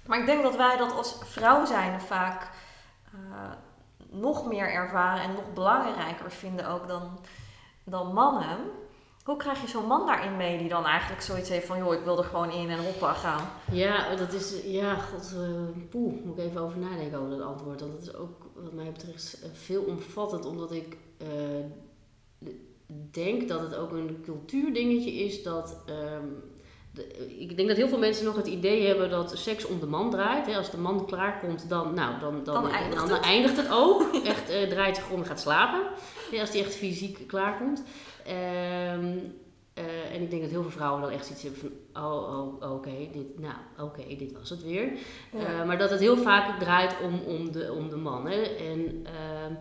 [SPEAKER 1] Maar ik denk dat wij dat als vrouw zijn vaak uh, nog meer ervaren en nog belangrijker vinden ook dan, dan mannen. Hoe krijg je zo'n man daarin mee die dan eigenlijk zoiets heeft van, joh, ik wil er gewoon in en hoppa gaan?
[SPEAKER 2] Ja, dat is, ja, god, uh, poeh, moet ik even over nadenken over dat antwoord. Want dat is ook, wat mij betreft, uh, veel omvattend, omdat ik denk dat het ook een cultuurdingetje is dat. ehm, ik denk dat heel veel mensen nog het idee hebben dat seks om de man draait. Hè. Als de man klaarkomt, dan, nou, dan, dan,
[SPEAKER 1] Dan eindigt
[SPEAKER 2] dan
[SPEAKER 1] het.
[SPEAKER 2] eindigt het ook. Echt eh, draait zich om en gaat slapen. Ja, als die echt fysiek klaarkomt. Eh, en ik denk dat heel veel vrouwen dan echt iets hebben van, oh, oh oké, dit, nou, oké, dit was het weer.
[SPEAKER 1] Ja.
[SPEAKER 2] Eh, maar dat het heel vaak draait om, om, de, om de man. Hè. En, ehm,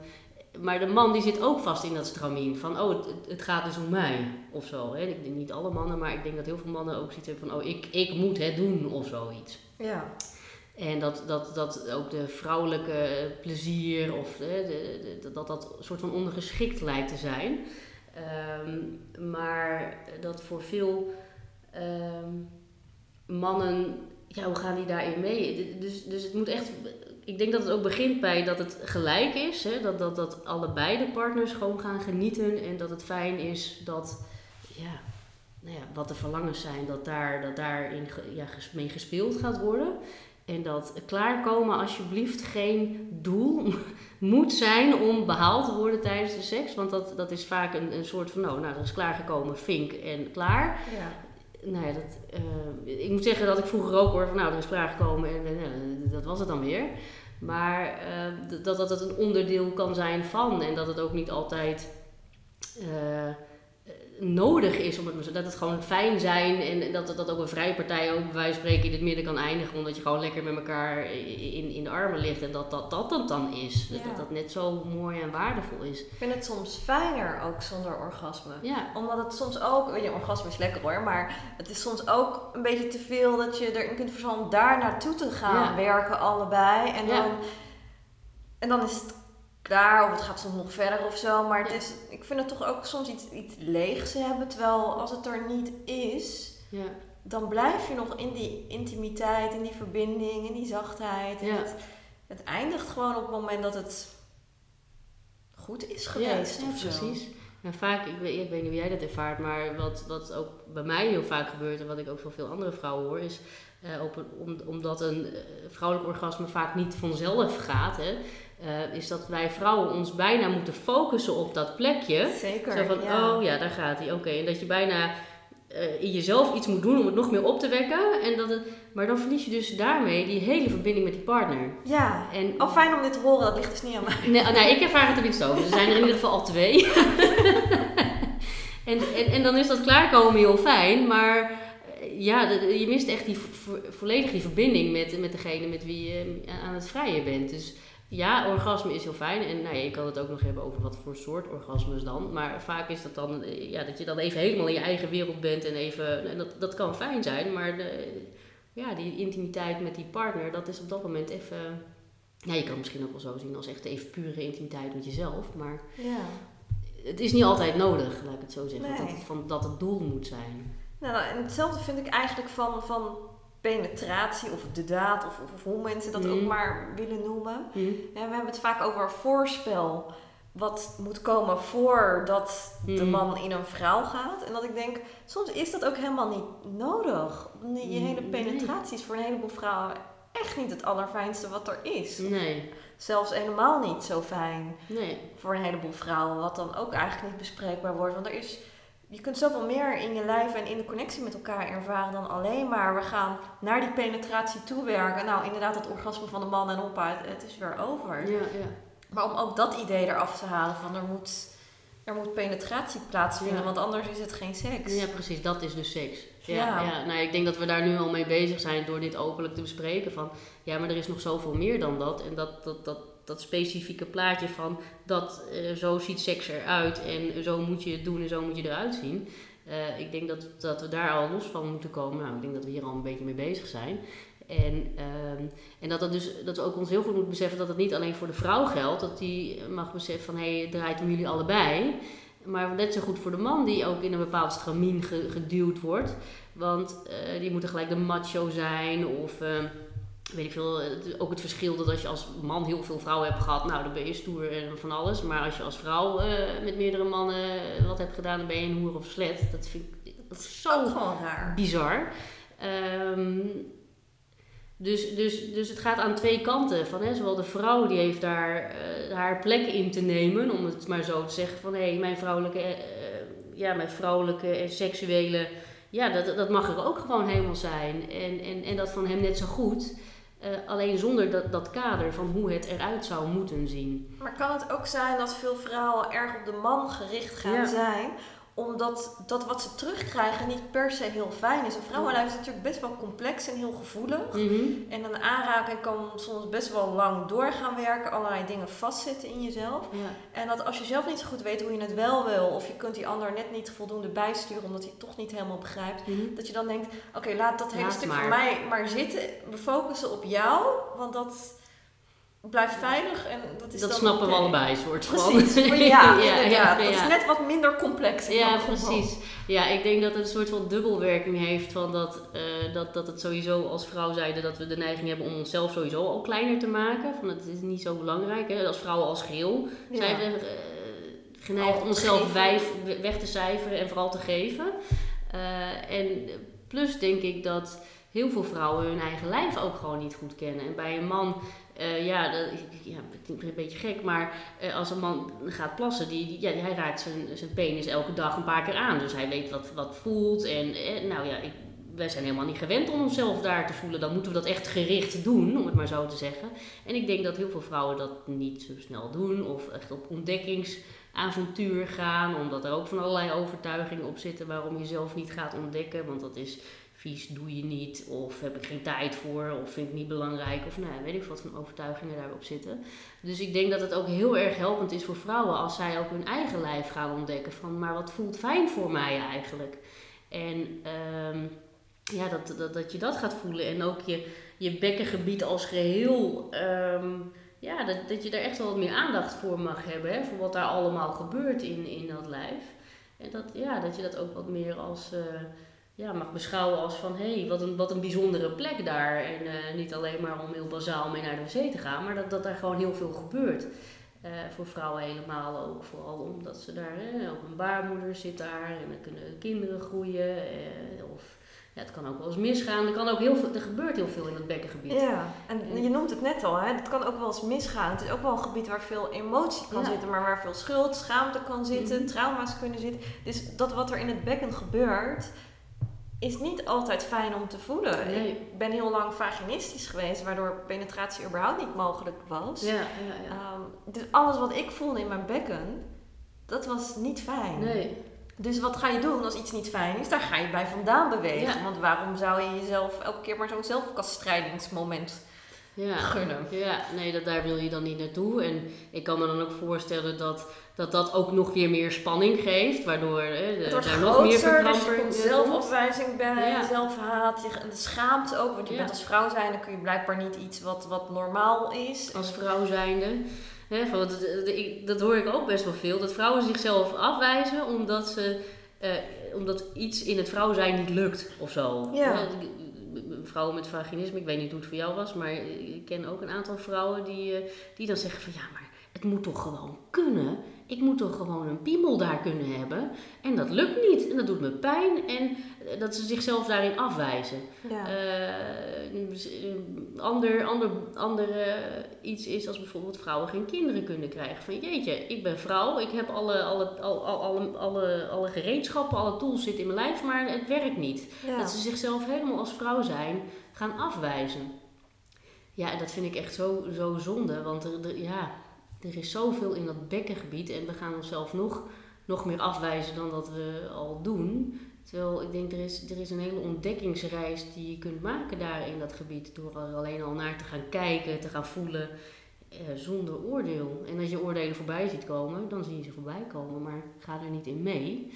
[SPEAKER 2] maar de man die zit ook vast in dat stramien van, oh, het, het gaat dus om mij of zo. Hè. Ik denk niet alle mannen, maar ik denk dat heel veel mannen ook zoiets hebben van, oh, ik, ik moet het doen of zoiets.
[SPEAKER 1] ja.
[SPEAKER 2] En dat, dat, dat ook de vrouwelijke plezier of hè, de, de- dat dat soort van ondergeschikt lijkt te zijn. Ehm, maar dat voor veel ehm, mannen, ja, hoe gaan die daarin mee? Dus, dus het moet echt, ik denk dat het ook begint bij dat het gelijk is. Hè? Dat, dat, dat allebei de partners gewoon gaan genieten en dat het fijn is dat, ja, nou ja, wat de verlangens zijn, dat daar, dat daarin ja, mee gespeeld gaat worden. En dat klaarkomen alsjeblieft geen doel moet zijn om behaald te worden tijdens de seks. Want dat, dat is vaak een, een soort van, nou, nou, dat is klaargekomen, vink en klaar. Nou dat, eh, ik moet zeggen dat ik vroeger ook hoor van, nou, er is klaargekomen en eh, dat was het dan weer. Maar d- dat dat het een onderdeel kan zijn van en dat het ook niet altijd nodig is om het dat het gewoon fijn zijn en dat, dat ook een vrije partij ook bij wijze van spreken in het midden kan eindigen omdat je gewoon lekker met elkaar in, in de armen ligt en dat dat, dat het dan is. Dat,
[SPEAKER 1] Ja.
[SPEAKER 2] dat dat net zo mooi en waardevol is.
[SPEAKER 1] Ik vind het soms fijner ook zonder orgasme.
[SPEAKER 2] Ja,
[SPEAKER 1] Omdat het soms ook, weet je, orgasme is lekker hoor, maar het is soms ook een beetje te veel dat je erin kunt verzanden om daar naartoe te gaan
[SPEAKER 2] Ja.
[SPEAKER 1] werken, allebei. En
[SPEAKER 2] Ja.
[SPEAKER 1] dan, en dan is het klaar of het gaat soms nog verder of zo. Maar het
[SPEAKER 2] Ja.
[SPEAKER 1] is, ik vind het toch ook soms iets, iets leegs hebben. Terwijl als het er niet is,
[SPEAKER 2] ja,
[SPEAKER 1] dan blijf je nog in die intimiteit, in die verbinding, in die zachtheid. En
[SPEAKER 2] Ja.
[SPEAKER 1] het, het eindigt gewoon op het moment dat het goed is geweest.
[SPEAKER 2] Ja, ja,
[SPEAKER 1] of zo.
[SPEAKER 2] precies. En vaak, ik weet, ik weet niet hoe jij dat ervaart, maar wat, wat ook bij mij heel vaak gebeurt en wat ik ook van veel andere vrouwen hoor, is eh, op een, om, omdat een eh, vrouwelijk orgasme vaak niet vanzelf gaat, hè, eh, is dat wij vrouwen ons bijna moeten focussen op dat plekje.
[SPEAKER 1] Zeker.
[SPEAKER 2] Zo van,
[SPEAKER 1] ja.
[SPEAKER 2] oh ja, daar gaat hij, oké. En dat je bijna eh, in jezelf iets moet doen om het nog meer op te wekken. En dat het, maar dan verlies je dus daarmee die hele verbinding met die partner.
[SPEAKER 1] Ja.
[SPEAKER 2] En
[SPEAKER 1] Oh, fijn om dit te horen. Dat ligt dus niet aan mij.
[SPEAKER 2] Nee, nee, ik ervaar het er niet zo. Er zijn er in ieder geval al twee. en, en, en dan is dat klaarkomen heel fijn, maar eh, ja, je mist echt die vo- volledig die verbinding met, met degene met wie je aan het vrijen bent. Dus ja, orgasme is heel fijn. En nou ja, je kan het ook nog hebben over wat voor soort orgasmes dan. Maar vaak is dat dan eh, ja, dat je dan even helemaal in je eigen wereld bent en even. En dat, dat kan fijn zijn, maar de, ja, die intimiteit met die partner, dat is op dat moment even. Ja, je kan het misschien ook wel zo zien als echt even pure intimiteit met jezelf. Maar
[SPEAKER 1] Ja.
[SPEAKER 2] het is niet altijd nodig, laat ik het zo zeggen.
[SPEAKER 1] Nee.
[SPEAKER 2] Dat, het, van, dat het doel moet zijn.
[SPEAKER 1] Nou, en hetzelfde vind ik eigenlijk van, van penetratie of de daad of, of, hoe mensen dat ook
[SPEAKER 2] Mhm.
[SPEAKER 1] maar willen noemen.
[SPEAKER 2] Hm?
[SPEAKER 1] Ja, we hebben het vaak over voorspel. Wat moet komen voordat de
[SPEAKER 2] Mhm.
[SPEAKER 1] man in een vrouw gaat. En dat ik denk, soms is dat ook helemaal niet nodig. Je hele penetratie is voor een heleboel vrouwen echt niet het allerfijnste wat er is.
[SPEAKER 2] Nee,
[SPEAKER 1] Zelfs helemaal niet zo fijn
[SPEAKER 2] nee.
[SPEAKER 1] voor een heleboel vrouwen. Wat dan ook eigenlijk niet bespreekbaar wordt. Want er is, je kunt zoveel meer in je lijf en in de connectie met elkaar ervaren dan alleen maar we gaan naar die penetratie toe werken. Nou, inderdaad, het orgasme van de man en op uit, het is weer over.
[SPEAKER 2] Ja, ja.
[SPEAKER 1] Maar om ook dat idee eraf te halen van er moet, er moet penetratie plaatsvinden,
[SPEAKER 2] Ja.
[SPEAKER 1] want anders is het geen seks.
[SPEAKER 2] Ja, precies. Dat is dus seks. Ja,
[SPEAKER 1] Ja.
[SPEAKER 2] ja. Nou, ik denk dat we daar nu al mee bezig zijn door dit openlijk te bespreken. Van, ja, maar er is nog zoveel meer dan dat. En dat, dat, dat, dat specifieke plaatje van dat eh, zo ziet seks eruit en zo moet je het doen en zo moet je eruit zien. Eh, ik denk dat, dat we daar al los van moeten komen. Nou, ik denk dat we hier al een beetje mee bezig zijn. En, ehm, en dat, dat, dus, dat we ook ons heel goed moeten beseffen dat het niet alleen voor de vrouw geldt. Dat die mag beseffen van hé, hey, het draait om jullie allebei. Maar net zo goed voor de man die ook in een bepaald stramien ge- geduwd wordt. Want eh, die moeten gelijk de macho zijn of... weet ik veel, ook het verschil dat als je als man heel veel vrouwen hebt gehad, nou dan ben je stoer en van alles. Maar als je als vrouw eh, met meerdere mannen wat hebt gedaan, dan ben je een hoer of slet. Dat vind ik dat is
[SPEAKER 1] Ook
[SPEAKER 2] zo
[SPEAKER 1] gewoon raar.
[SPEAKER 2] bizar. Ehm, dus, dus, dus het gaat aan twee kanten. Van, hè, zowel de vrouw die heeft daar eh, haar plek in te nemen, om het maar zo te zeggen. Van hé, hey, mijn vrouwelijke eh, ja, met vrouwelijke en seksuele, ja, dat, dat mag er ook gewoon helemaal zijn. En, en, en dat van hem net zo goed. Uh, alleen zonder dat, dat kader van hoe het eruit zou moeten zien.
[SPEAKER 1] Maar kan het ook zijn dat veel vrouwen erg op de man gericht gaan ja. zijn? Omdat dat wat ze terugkrijgen niet per se heel fijn is. Een vrouwenlijf is natuurlijk best wel complex en heel gevoelig.
[SPEAKER 2] Mhm.
[SPEAKER 1] En een aanraking kan soms best wel lang doorgaan werken, allerlei dingen vastzitten in jezelf.
[SPEAKER 2] Ja.
[SPEAKER 1] En dat als je zelf niet zo goed weet hoe je het wel wil, of je kunt die ander net niet voldoende bijsturen omdat hij het toch niet helemaal begrijpt,
[SPEAKER 2] Mhm.
[SPEAKER 1] dat je dan denkt: oké, laat dat hele
[SPEAKER 2] Laat
[SPEAKER 1] stuk
[SPEAKER 2] maar.
[SPEAKER 1] van mij maar zitten. We focussen op jou, want dat blijft veilig en dat is
[SPEAKER 2] dat
[SPEAKER 1] dan
[SPEAKER 2] snappen we allebei, soort van.
[SPEAKER 1] Precies, ja,
[SPEAKER 2] Ja,
[SPEAKER 1] Dat is net wat minder complex.
[SPEAKER 2] Ja, precies. Ja, ik denk dat het een soort van dubbelwerking heeft van dat, eh, dat, dat het sowieso als vrouw zeiden dat we de neiging hebben om onszelf sowieso al kleiner te maken. Van het is niet zo belangrijk. Hè? Als vrouwen als geheel
[SPEAKER 1] Ja.
[SPEAKER 2] zijn we eh, geneigd
[SPEAKER 1] Al
[SPEAKER 2] onszelf wijf, weg te cijferen en vooral te geven. Eh, en plus denk ik dat heel veel vrouwen hun eigen lijf ook gewoon niet goed kennen. En bij een man, eh, ja, dat, ja, klinkt een beetje gek, maar eh, als een man gaat plassen, die, ja, hij raakt zijn, zijn penis elke dag een paar keer aan. Dus hij weet wat, wat voelt. En eh, nou ja, ik, wij zijn helemaal niet gewend om onszelf daar te voelen. Dan moeten we dat echt gericht doen, om het maar zo te zeggen. En ik denk dat heel veel vrouwen dat niet zo snel doen. Of echt op ontdekkingsavontuur gaan. Omdat er ook van allerlei overtuigingen op zitten waarom je jezelf niet gaat ontdekken. Want dat is doe je niet. Of heb ik geen tijd voor. Of vind ik niet belangrijk. Of nou, weet ik wat voor overtuigingen daarop zitten. Dus ik denk dat het ook heel erg helpend is voor vrouwen als zij ook hun eigen lijf gaan ontdekken. Van, maar wat voelt fijn voor mij eigenlijk? En ehm, ja, dat, dat, dat je dat gaat voelen. En ook je, je bekkengebied als geheel. ehm, ja, dat, dat je daar echt wel wat meer aandacht voor mag hebben. Hè, voor wat daar allemaal gebeurt in, in dat lijf. En dat, ja, dat je dat ook wat meer als... eh, ja, mag beschouwen als van hé, hey, wat, een, wat een bijzondere plek daar. En eh, niet alleen maar om heel bazaal mee naar de wc te gaan, maar dat, dat daar gewoon heel veel gebeurt. Eh, voor vrouwen helemaal ook, vooral omdat ze daar, eh, ook een baarmoeder zit daar en dan kunnen kinderen groeien. eh, of ja, het kan ook wel eens misgaan. Er, kan ook heel veel, er gebeurt heel veel in het bekkengebied.
[SPEAKER 1] Ja, en je noemt het net al, hè? het kan ook wel eens misgaan. Het is ook wel een gebied waar veel emotie kan
[SPEAKER 2] Ja.
[SPEAKER 1] zitten, maar waar veel schuld, schaamte kan zitten,
[SPEAKER 2] Mhm.
[SPEAKER 1] trauma's kunnen zitten. Dus dat wat er in het bekken gebeurt, is niet altijd fijn om te voelen.
[SPEAKER 2] Nee.
[SPEAKER 1] Ik ben heel lang vaginistisch geweest, waardoor penetratie überhaupt niet mogelijk was.
[SPEAKER 2] Ja, ja, ja.
[SPEAKER 1] Ehm, dus alles wat ik voelde in mijn bekken, dat was niet fijn.
[SPEAKER 2] Nee,
[SPEAKER 1] Dus wat ga je doen als iets niet fijn is? Daar ga je bij vandaan bewegen. Want waarom zou je jezelf elke keer maar zo'n zelfkastrijdingsmoment
[SPEAKER 2] ja.
[SPEAKER 1] gunnen?
[SPEAKER 2] Ja, nee, dat, daar wil je dan niet naartoe. En ik kan me dan ook voorstellen dat dat, dat ook nog weer meer spanning geeft, waardoor hè, de, daar nog meer
[SPEAKER 1] groter, dus je
[SPEAKER 2] verkramping in
[SPEAKER 1] zelfafwijzing bij,
[SPEAKER 2] Ja.
[SPEAKER 1] zelfhaat, je, en de schaamte ook. Want je
[SPEAKER 2] Ja.
[SPEAKER 1] bent als vrouw zijn, dan kun je blijkbaar niet iets wat, wat normaal is.
[SPEAKER 2] als vrouw zijnde. Hè, van, dat, dat- ik- dat hoor ik ook best wel veel, dat vrouwen zichzelf afwijzen omdat, ze, eh, omdat iets in het vrouw zijn niet lukt of zo.
[SPEAKER 1] Ja.
[SPEAKER 2] Vrouwen met vaginisme, ik weet niet hoe het voor jou was, maar ik ken ook een aantal vrouwen die, eh, die dan zeggen van ja, maar het moet toch gewoon kunnen. Ik moet toch gewoon een piemel daar kunnen hebben. En dat lukt niet. En dat doet me pijn. En eh, dat ze zichzelf daarin afwijzen.
[SPEAKER 1] Ja.
[SPEAKER 2] Eh, ander, ander, ander eh, iets is als bijvoorbeeld vrouwen geen kinderen kunnen krijgen. Van jeetje, ik ben vrouw, ik heb alle, alle, al- al- alle, alle, alle gereedschappen, alle tools zitten in mijn lijf, maar het werkt niet.
[SPEAKER 1] ja.
[SPEAKER 2] Dat ze zichzelf helemaal als vrouw zijn gaan afwijzen. Ja, en dat vind ik echt zo, zo zonde, want er, er- ja, er is zoveel in dat bekkengebied en we gaan onszelf nog, nog meer afwijzen dan dat we al doen. Terwijl ik denk, er is, er is een hele ontdekkingsreis die je kunt maken daar in dat gebied. Door er alleen al naar te gaan kijken, te gaan voelen, eh, zonder oordeel. En als je oordelen voorbij ziet komen, dan zie je ze voorbij komen, maar ga er niet in mee.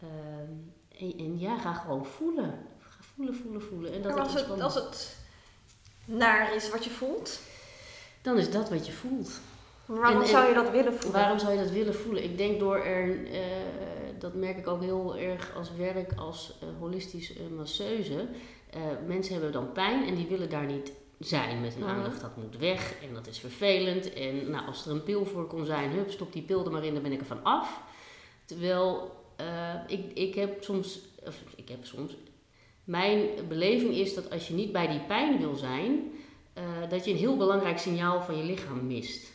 [SPEAKER 2] Ehm, en, en ja, ga gewoon voelen. Ga voelen, voelen, voelen. En dat
[SPEAKER 1] Maar
[SPEAKER 2] het
[SPEAKER 1] als, het,
[SPEAKER 2] ontspannen.
[SPEAKER 1] als het naar is wat je voelt,
[SPEAKER 2] Dan is dat wat je voelt.
[SPEAKER 1] Waarom
[SPEAKER 2] En-
[SPEAKER 1] zou je dat willen voelen?
[SPEAKER 2] Waarom zou je dat willen voelen? Ik denk door er, eh, dat merk ik ook heel erg als werk als eh, holistisch eh, masseuse. Mensen hebben dan pijn en die willen daar niet zijn met hun aandacht. Dat moet weg en dat is vervelend. En nou, als er een pil voor kon zijn, hup, stop die pil er maar in, dan ben ik er van af. Terwijl ik, ik heb soms, of ik heb soms, mijn beleving is dat als je niet bij die pijn wil zijn, dat je een heel belangrijk signaal van je lichaam mist.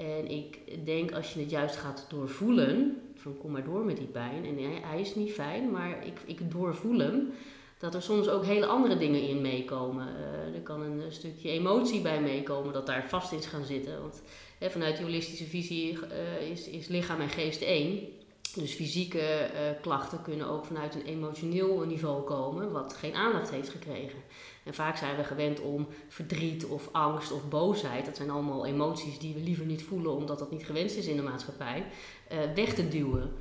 [SPEAKER 2] En ik denk als je het juist gaat doorvoelen, van kom maar door met die pijn. En hij, is niet fijn, maar ik, ik doorvoel hem. Dat er soms ook hele andere dingen in meekomen. Uh, er kan een, stukje emotie bij meekomen dat daar vast is gaan zitten. Want hè, vanuit die holistische visie uh, is, is lichaam en geest één. Dus fysieke klachten kunnen ook vanuit een emotioneel niveau komen, wat geen aandacht heeft gekregen. En vaak zijn we gewend om verdriet of angst of boosheid, dat zijn allemaal emoties die we liever niet voelen omdat dat niet gewenst is in de maatschappij, uh, weg te duwen.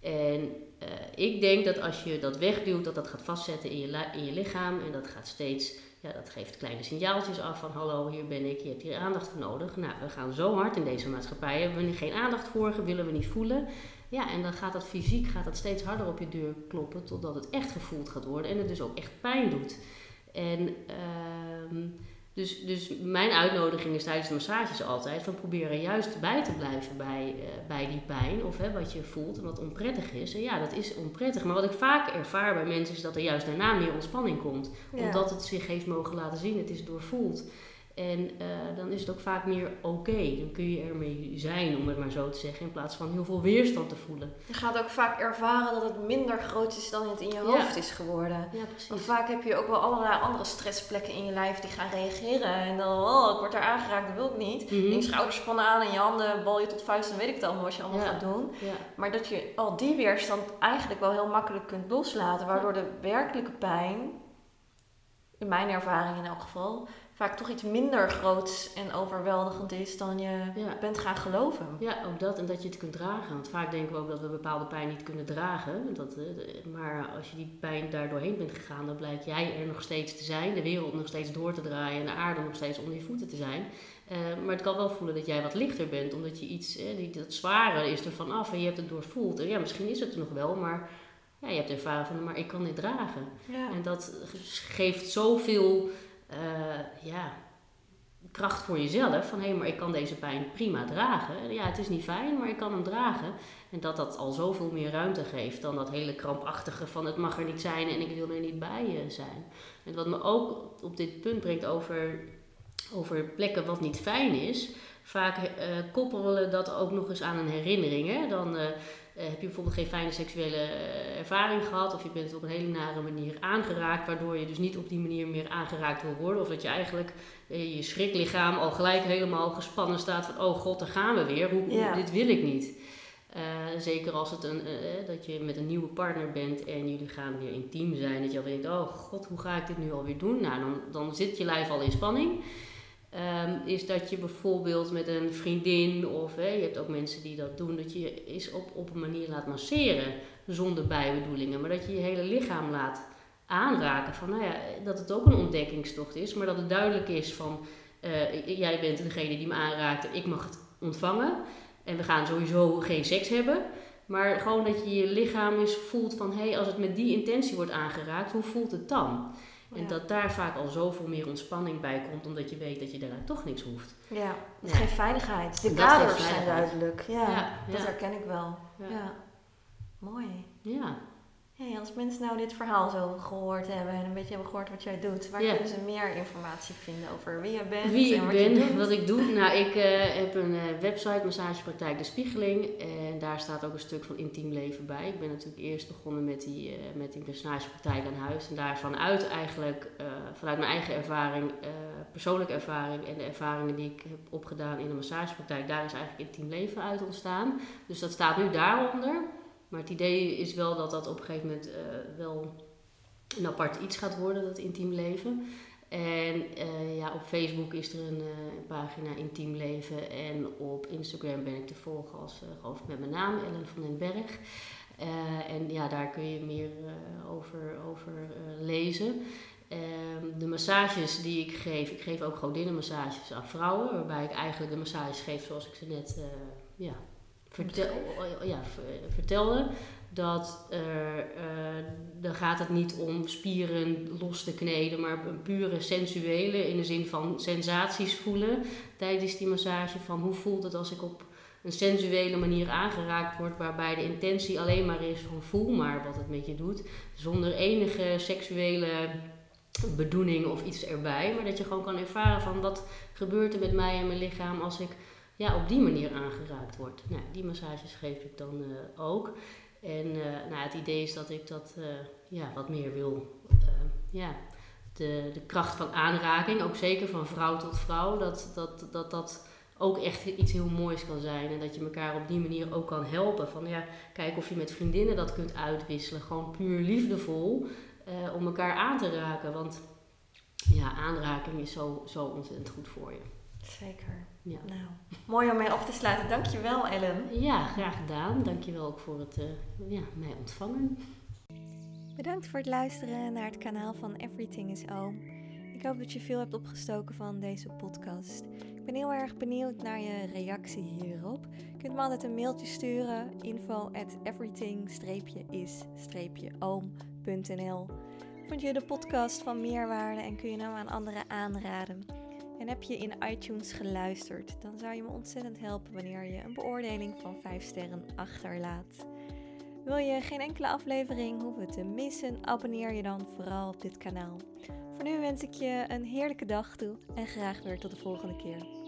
[SPEAKER 2] En uh, ik denk dat als je dat wegduwt, dat dat gaat vastzetten in je, in je lichaam en dat gaat steeds, ja, dat geeft kleine signaaltjes af van hallo, hier ben ik, je hebt hier aandacht voor nodig. Nou, we gaan zo hard in deze maatschappij, hebben we er geen aandacht voor, willen we niet voelen. Ja, en dan gaat dat fysiek gaat dat steeds harder op je deur kloppen totdat het echt gevoeld gaat worden en het dus ook echt pijn doet. En uh, dus, dus mijn uitnodiging is tijdens de massages altijd van probeer er juist bij te blijven bij, uh, bij die pijn of hè, wat je voelt en wat onprettig is. En ja, dat is onprettig. Maar wat ik vaak ervaar bij mensen is dat er juist daarna meer ontspanning komt. Ja. Omdat het zich heeft mogen laten zien, het is doorvoeld. En uh, dan is het ook vaak meer oké. Dan kun je ermee zijn, om het maar zo te zeggen, in plaats van heel veel weerstand te voelen.
[SPEAKER 1] Je gaat ook vaak ervaren dat het minder groot is dan het in je hoofd is geworden.
[SPEAKER 2] Ja, precies.
[SPEAKER 1] Want vaak heb je ook wel allerlei andere stressplekken in je lijf die gaan reageren. En dan, oh, ik word daar aangeraakt, dat wil ik niet. Mm -hmm. Je schouders spannen aan en je handen bal je tot vuist en weet ik het allemaal wat je allemaal gaat doen.
[SPEAKER 2] Ja.
[SPEAKER 1] Maar dat je al die weerstand eigenlijk wel heel makkelijk kunt loslaten. Waardoor de werkelijke pijn, in mijn ervaring in elk geval vaak toch iets minder groot en overweldigend is dan je
[SPEAKER 2] ja.
[SPEAKER 1] bent gaan geloven.
[SPEAKER 2] Ja, ook dat en dat je het kunt dragen. Want vaak denken we ook dat we bepaalde pijn niet kunnen dragen. Dat, maar als je die pijn daar doorheen bent gegaan, dan blijkt jij er nog steeds te zijn, de wereld nog steeds door te draaien en de aarde nog steeds onder je voeten te zijn. Uh, maar het kan wel voelen dat jij wat lichter bent, omdat je iets, eh, die, dat zware is er vanaf en je hebt het doorvoeld. En ja, misschien is het er nog wel, maar ja, je hebt ervaren van, maar ik kan dit dragen.
[SPEAKER 1] Ja.
[SPEAKER 2] En dat geeft zoveel ja, kracht voor jezelf. Van hé, hey, maar ik kan deze pijn prima dragen. Ja, het is niet fijn, maar ik kan hem dragen. En dat dat al zoveel meer ruimte geeft dan dat hele krampachtige van het mag er niet zijn en ik wil er niet bij zijn. En wat me ook op dit punt brengt over, over plekken wat niet fijn is. Vaak uh, koppelen dat ook nog eens aan een herinnering. Hè? Dan heb je bijvoorbeeld geen fijne seksuele uh, ervaring gehad, of je bent op een hele nare manier aangeraakt, waardoor je dus niet op die manier meer aangeraakt wil worden. Of dat je eigenlijk je schriklichaam al gelijk helemaal gespannen staat van: oh god, daar gaan we weer, hoe,
[SPEAKER 1] Ja.
[SPEAKER 2] dit wil ik niet. zeker als het een, dat je met een nieuwe partner bent en jullie gaan weer intiem zijn, dat je al denkt: oh god, hoe ga ik dit nu alweer doen? Nou, dan, dan zit je lijf al in spanning. Um, is dat je bijvoorbeeld met een vriendin of je hebt ook mensen die dat doen, dat je je eens op, op een manier laat masseren zonder bijbedoelingen, maar dat je je hele lichaam laat aanraken van nou ja, dat het ook een ontdekkingstocht is, maar dat het duidelijk is van uh, jij bent degene die me aanraakt ik mag het ontvangen en we gaan sowieso geen seks hebben, maar gewoon dat je je lichaam eens voelt van hé, hey, als het met die intentie wordt aangeraakt, hoe voelt het dan? En dat daar vaak al zoveel meer ontspanning bij komt, omdat je weet dat je daarna toch niks hoeft.
[SPEAKER 1] Ja, het
[SPEAKER 2] Ja.
[SPEAKER 1] geeft veiligheid. De kaders zijn duidelijk. Ja,
[SPEAKER 2] Ja,
[SPEAKER 1] dat herken ik wel.
[SPEAKER 2] Ja.
[SPEAKER 1] Ja. Mooi.
[SPEAKER 2] Ja,
[SPEAKER 1] Hey, als mensen nou dit verhaal zo gehoord hebben en een beetje hebben gehoord wat jij doet, waar kunnen ze meer informatie vinden over wie je bent
[SPEAKER 2] Wie
[SPEAKER 1] en
[SPEAKER 2] ik
[SPEAKER 1] wat je
[SPEAKER 2] ben,
[SPEAKER 1] doet?
[SPEAKER 2] wat ik doe. Nou, ik eh, heb een eh, website, Massagepraktijk De Spiegeling. En daar staat ook een stuk van intiem leven bij. Ik ben natuurlijk eerst begonnen met die, eh, met die massagepraktijk aan huis. En daarvan uit eigenlijk, vanuit mijn eigen ervaring, persoonlijke ervaring en de ervaringen die ik heb opgedaan in de massagepraktijk, daar is eigenlijk intiem leven uit ontstaan. Dus dat staat nu daaronder. Maar het idee is wel dat dat op een gegeven moment eh, wel een apart iets gaat worden, dat intiem leven. En eh, ja, op Facebook is er een, eh, een pagina Intiem Leven. En op Instagram ben ik te volgen als, ik met mijn naam, Ellen van den Berg. En ja, daar kun je meer over, over lezen. Ehm, de massages die ik geef, ik geef ook godinnenmassages aan vrouwen. Waarbij ik eigenlijk de massages geef zoals ik ze net ja, vertel, ja, ver- vertelde dat er, eh, dan gaat het niet om spieren los te kneden, maar een pure sensuele in de zin van sensaties voelen tijdens die massage. Van hoe voelt het als ik op een sensuele manier aangeraakt word, waarbij de intentie alleen maar is van voel maar wat het met je doet, zonder enige seksuele bedoeling of iets erbij, maar dat je gewoon kan ervaren van wat gebeurt er met mij en mijn lichaam als ik ja, op die manier aangeraakt wordt. Nou, die massages geef ik dan ook. En nou, het idee is dat ik dat ja, wat meer wil ja, de, de kracht van aanraking, ook zeker van vrouw tot vrouw, dat dat, dat, dat ook echt iets heel moois kan zijn. En dat je elkaar op die manier ook kan helpen. Van ja, kijk of je met vriendinnen dat kunt uitwisselen. Gewoon puur liefdevol om elkaar aan te raken. Want ja, aanraking is zo, zo ontzettend goed voor je.
[SPEAKER 1] Zeker. Ja. Nou, mooi om mee af te sluiten. Dankjewel Ellen.
[SPEAKER 2] Ja, graag gedaan. Dankjewel ook voor het uh, ja, mij ontvangen.
[SPEAKER 1] Bedankt voor het luisteren naar het kanaal van Everything is Oom. Ik hoop dat je veel hebt opgestoken van deze podcast. Ik ben heel erg benieuwd naar je reactie hierop. Je kunt me altijd een mailtje sturen: info at everything-is-oom.nl Vond je de podcast van meerwaarde en kun je nou aan anderen aanraden? En heb je in iTunes geluisterd, dan zou je me ontzettend helpen wanneer je een beoordeling van 5 sterren achterlaat. Wil je geen enkele aflevering hoeven te missen? Abonneer je dan vooral op dit kanaal. Voor nu wens ik je een heerlijke dag toe en graag weer tot de volgende keer.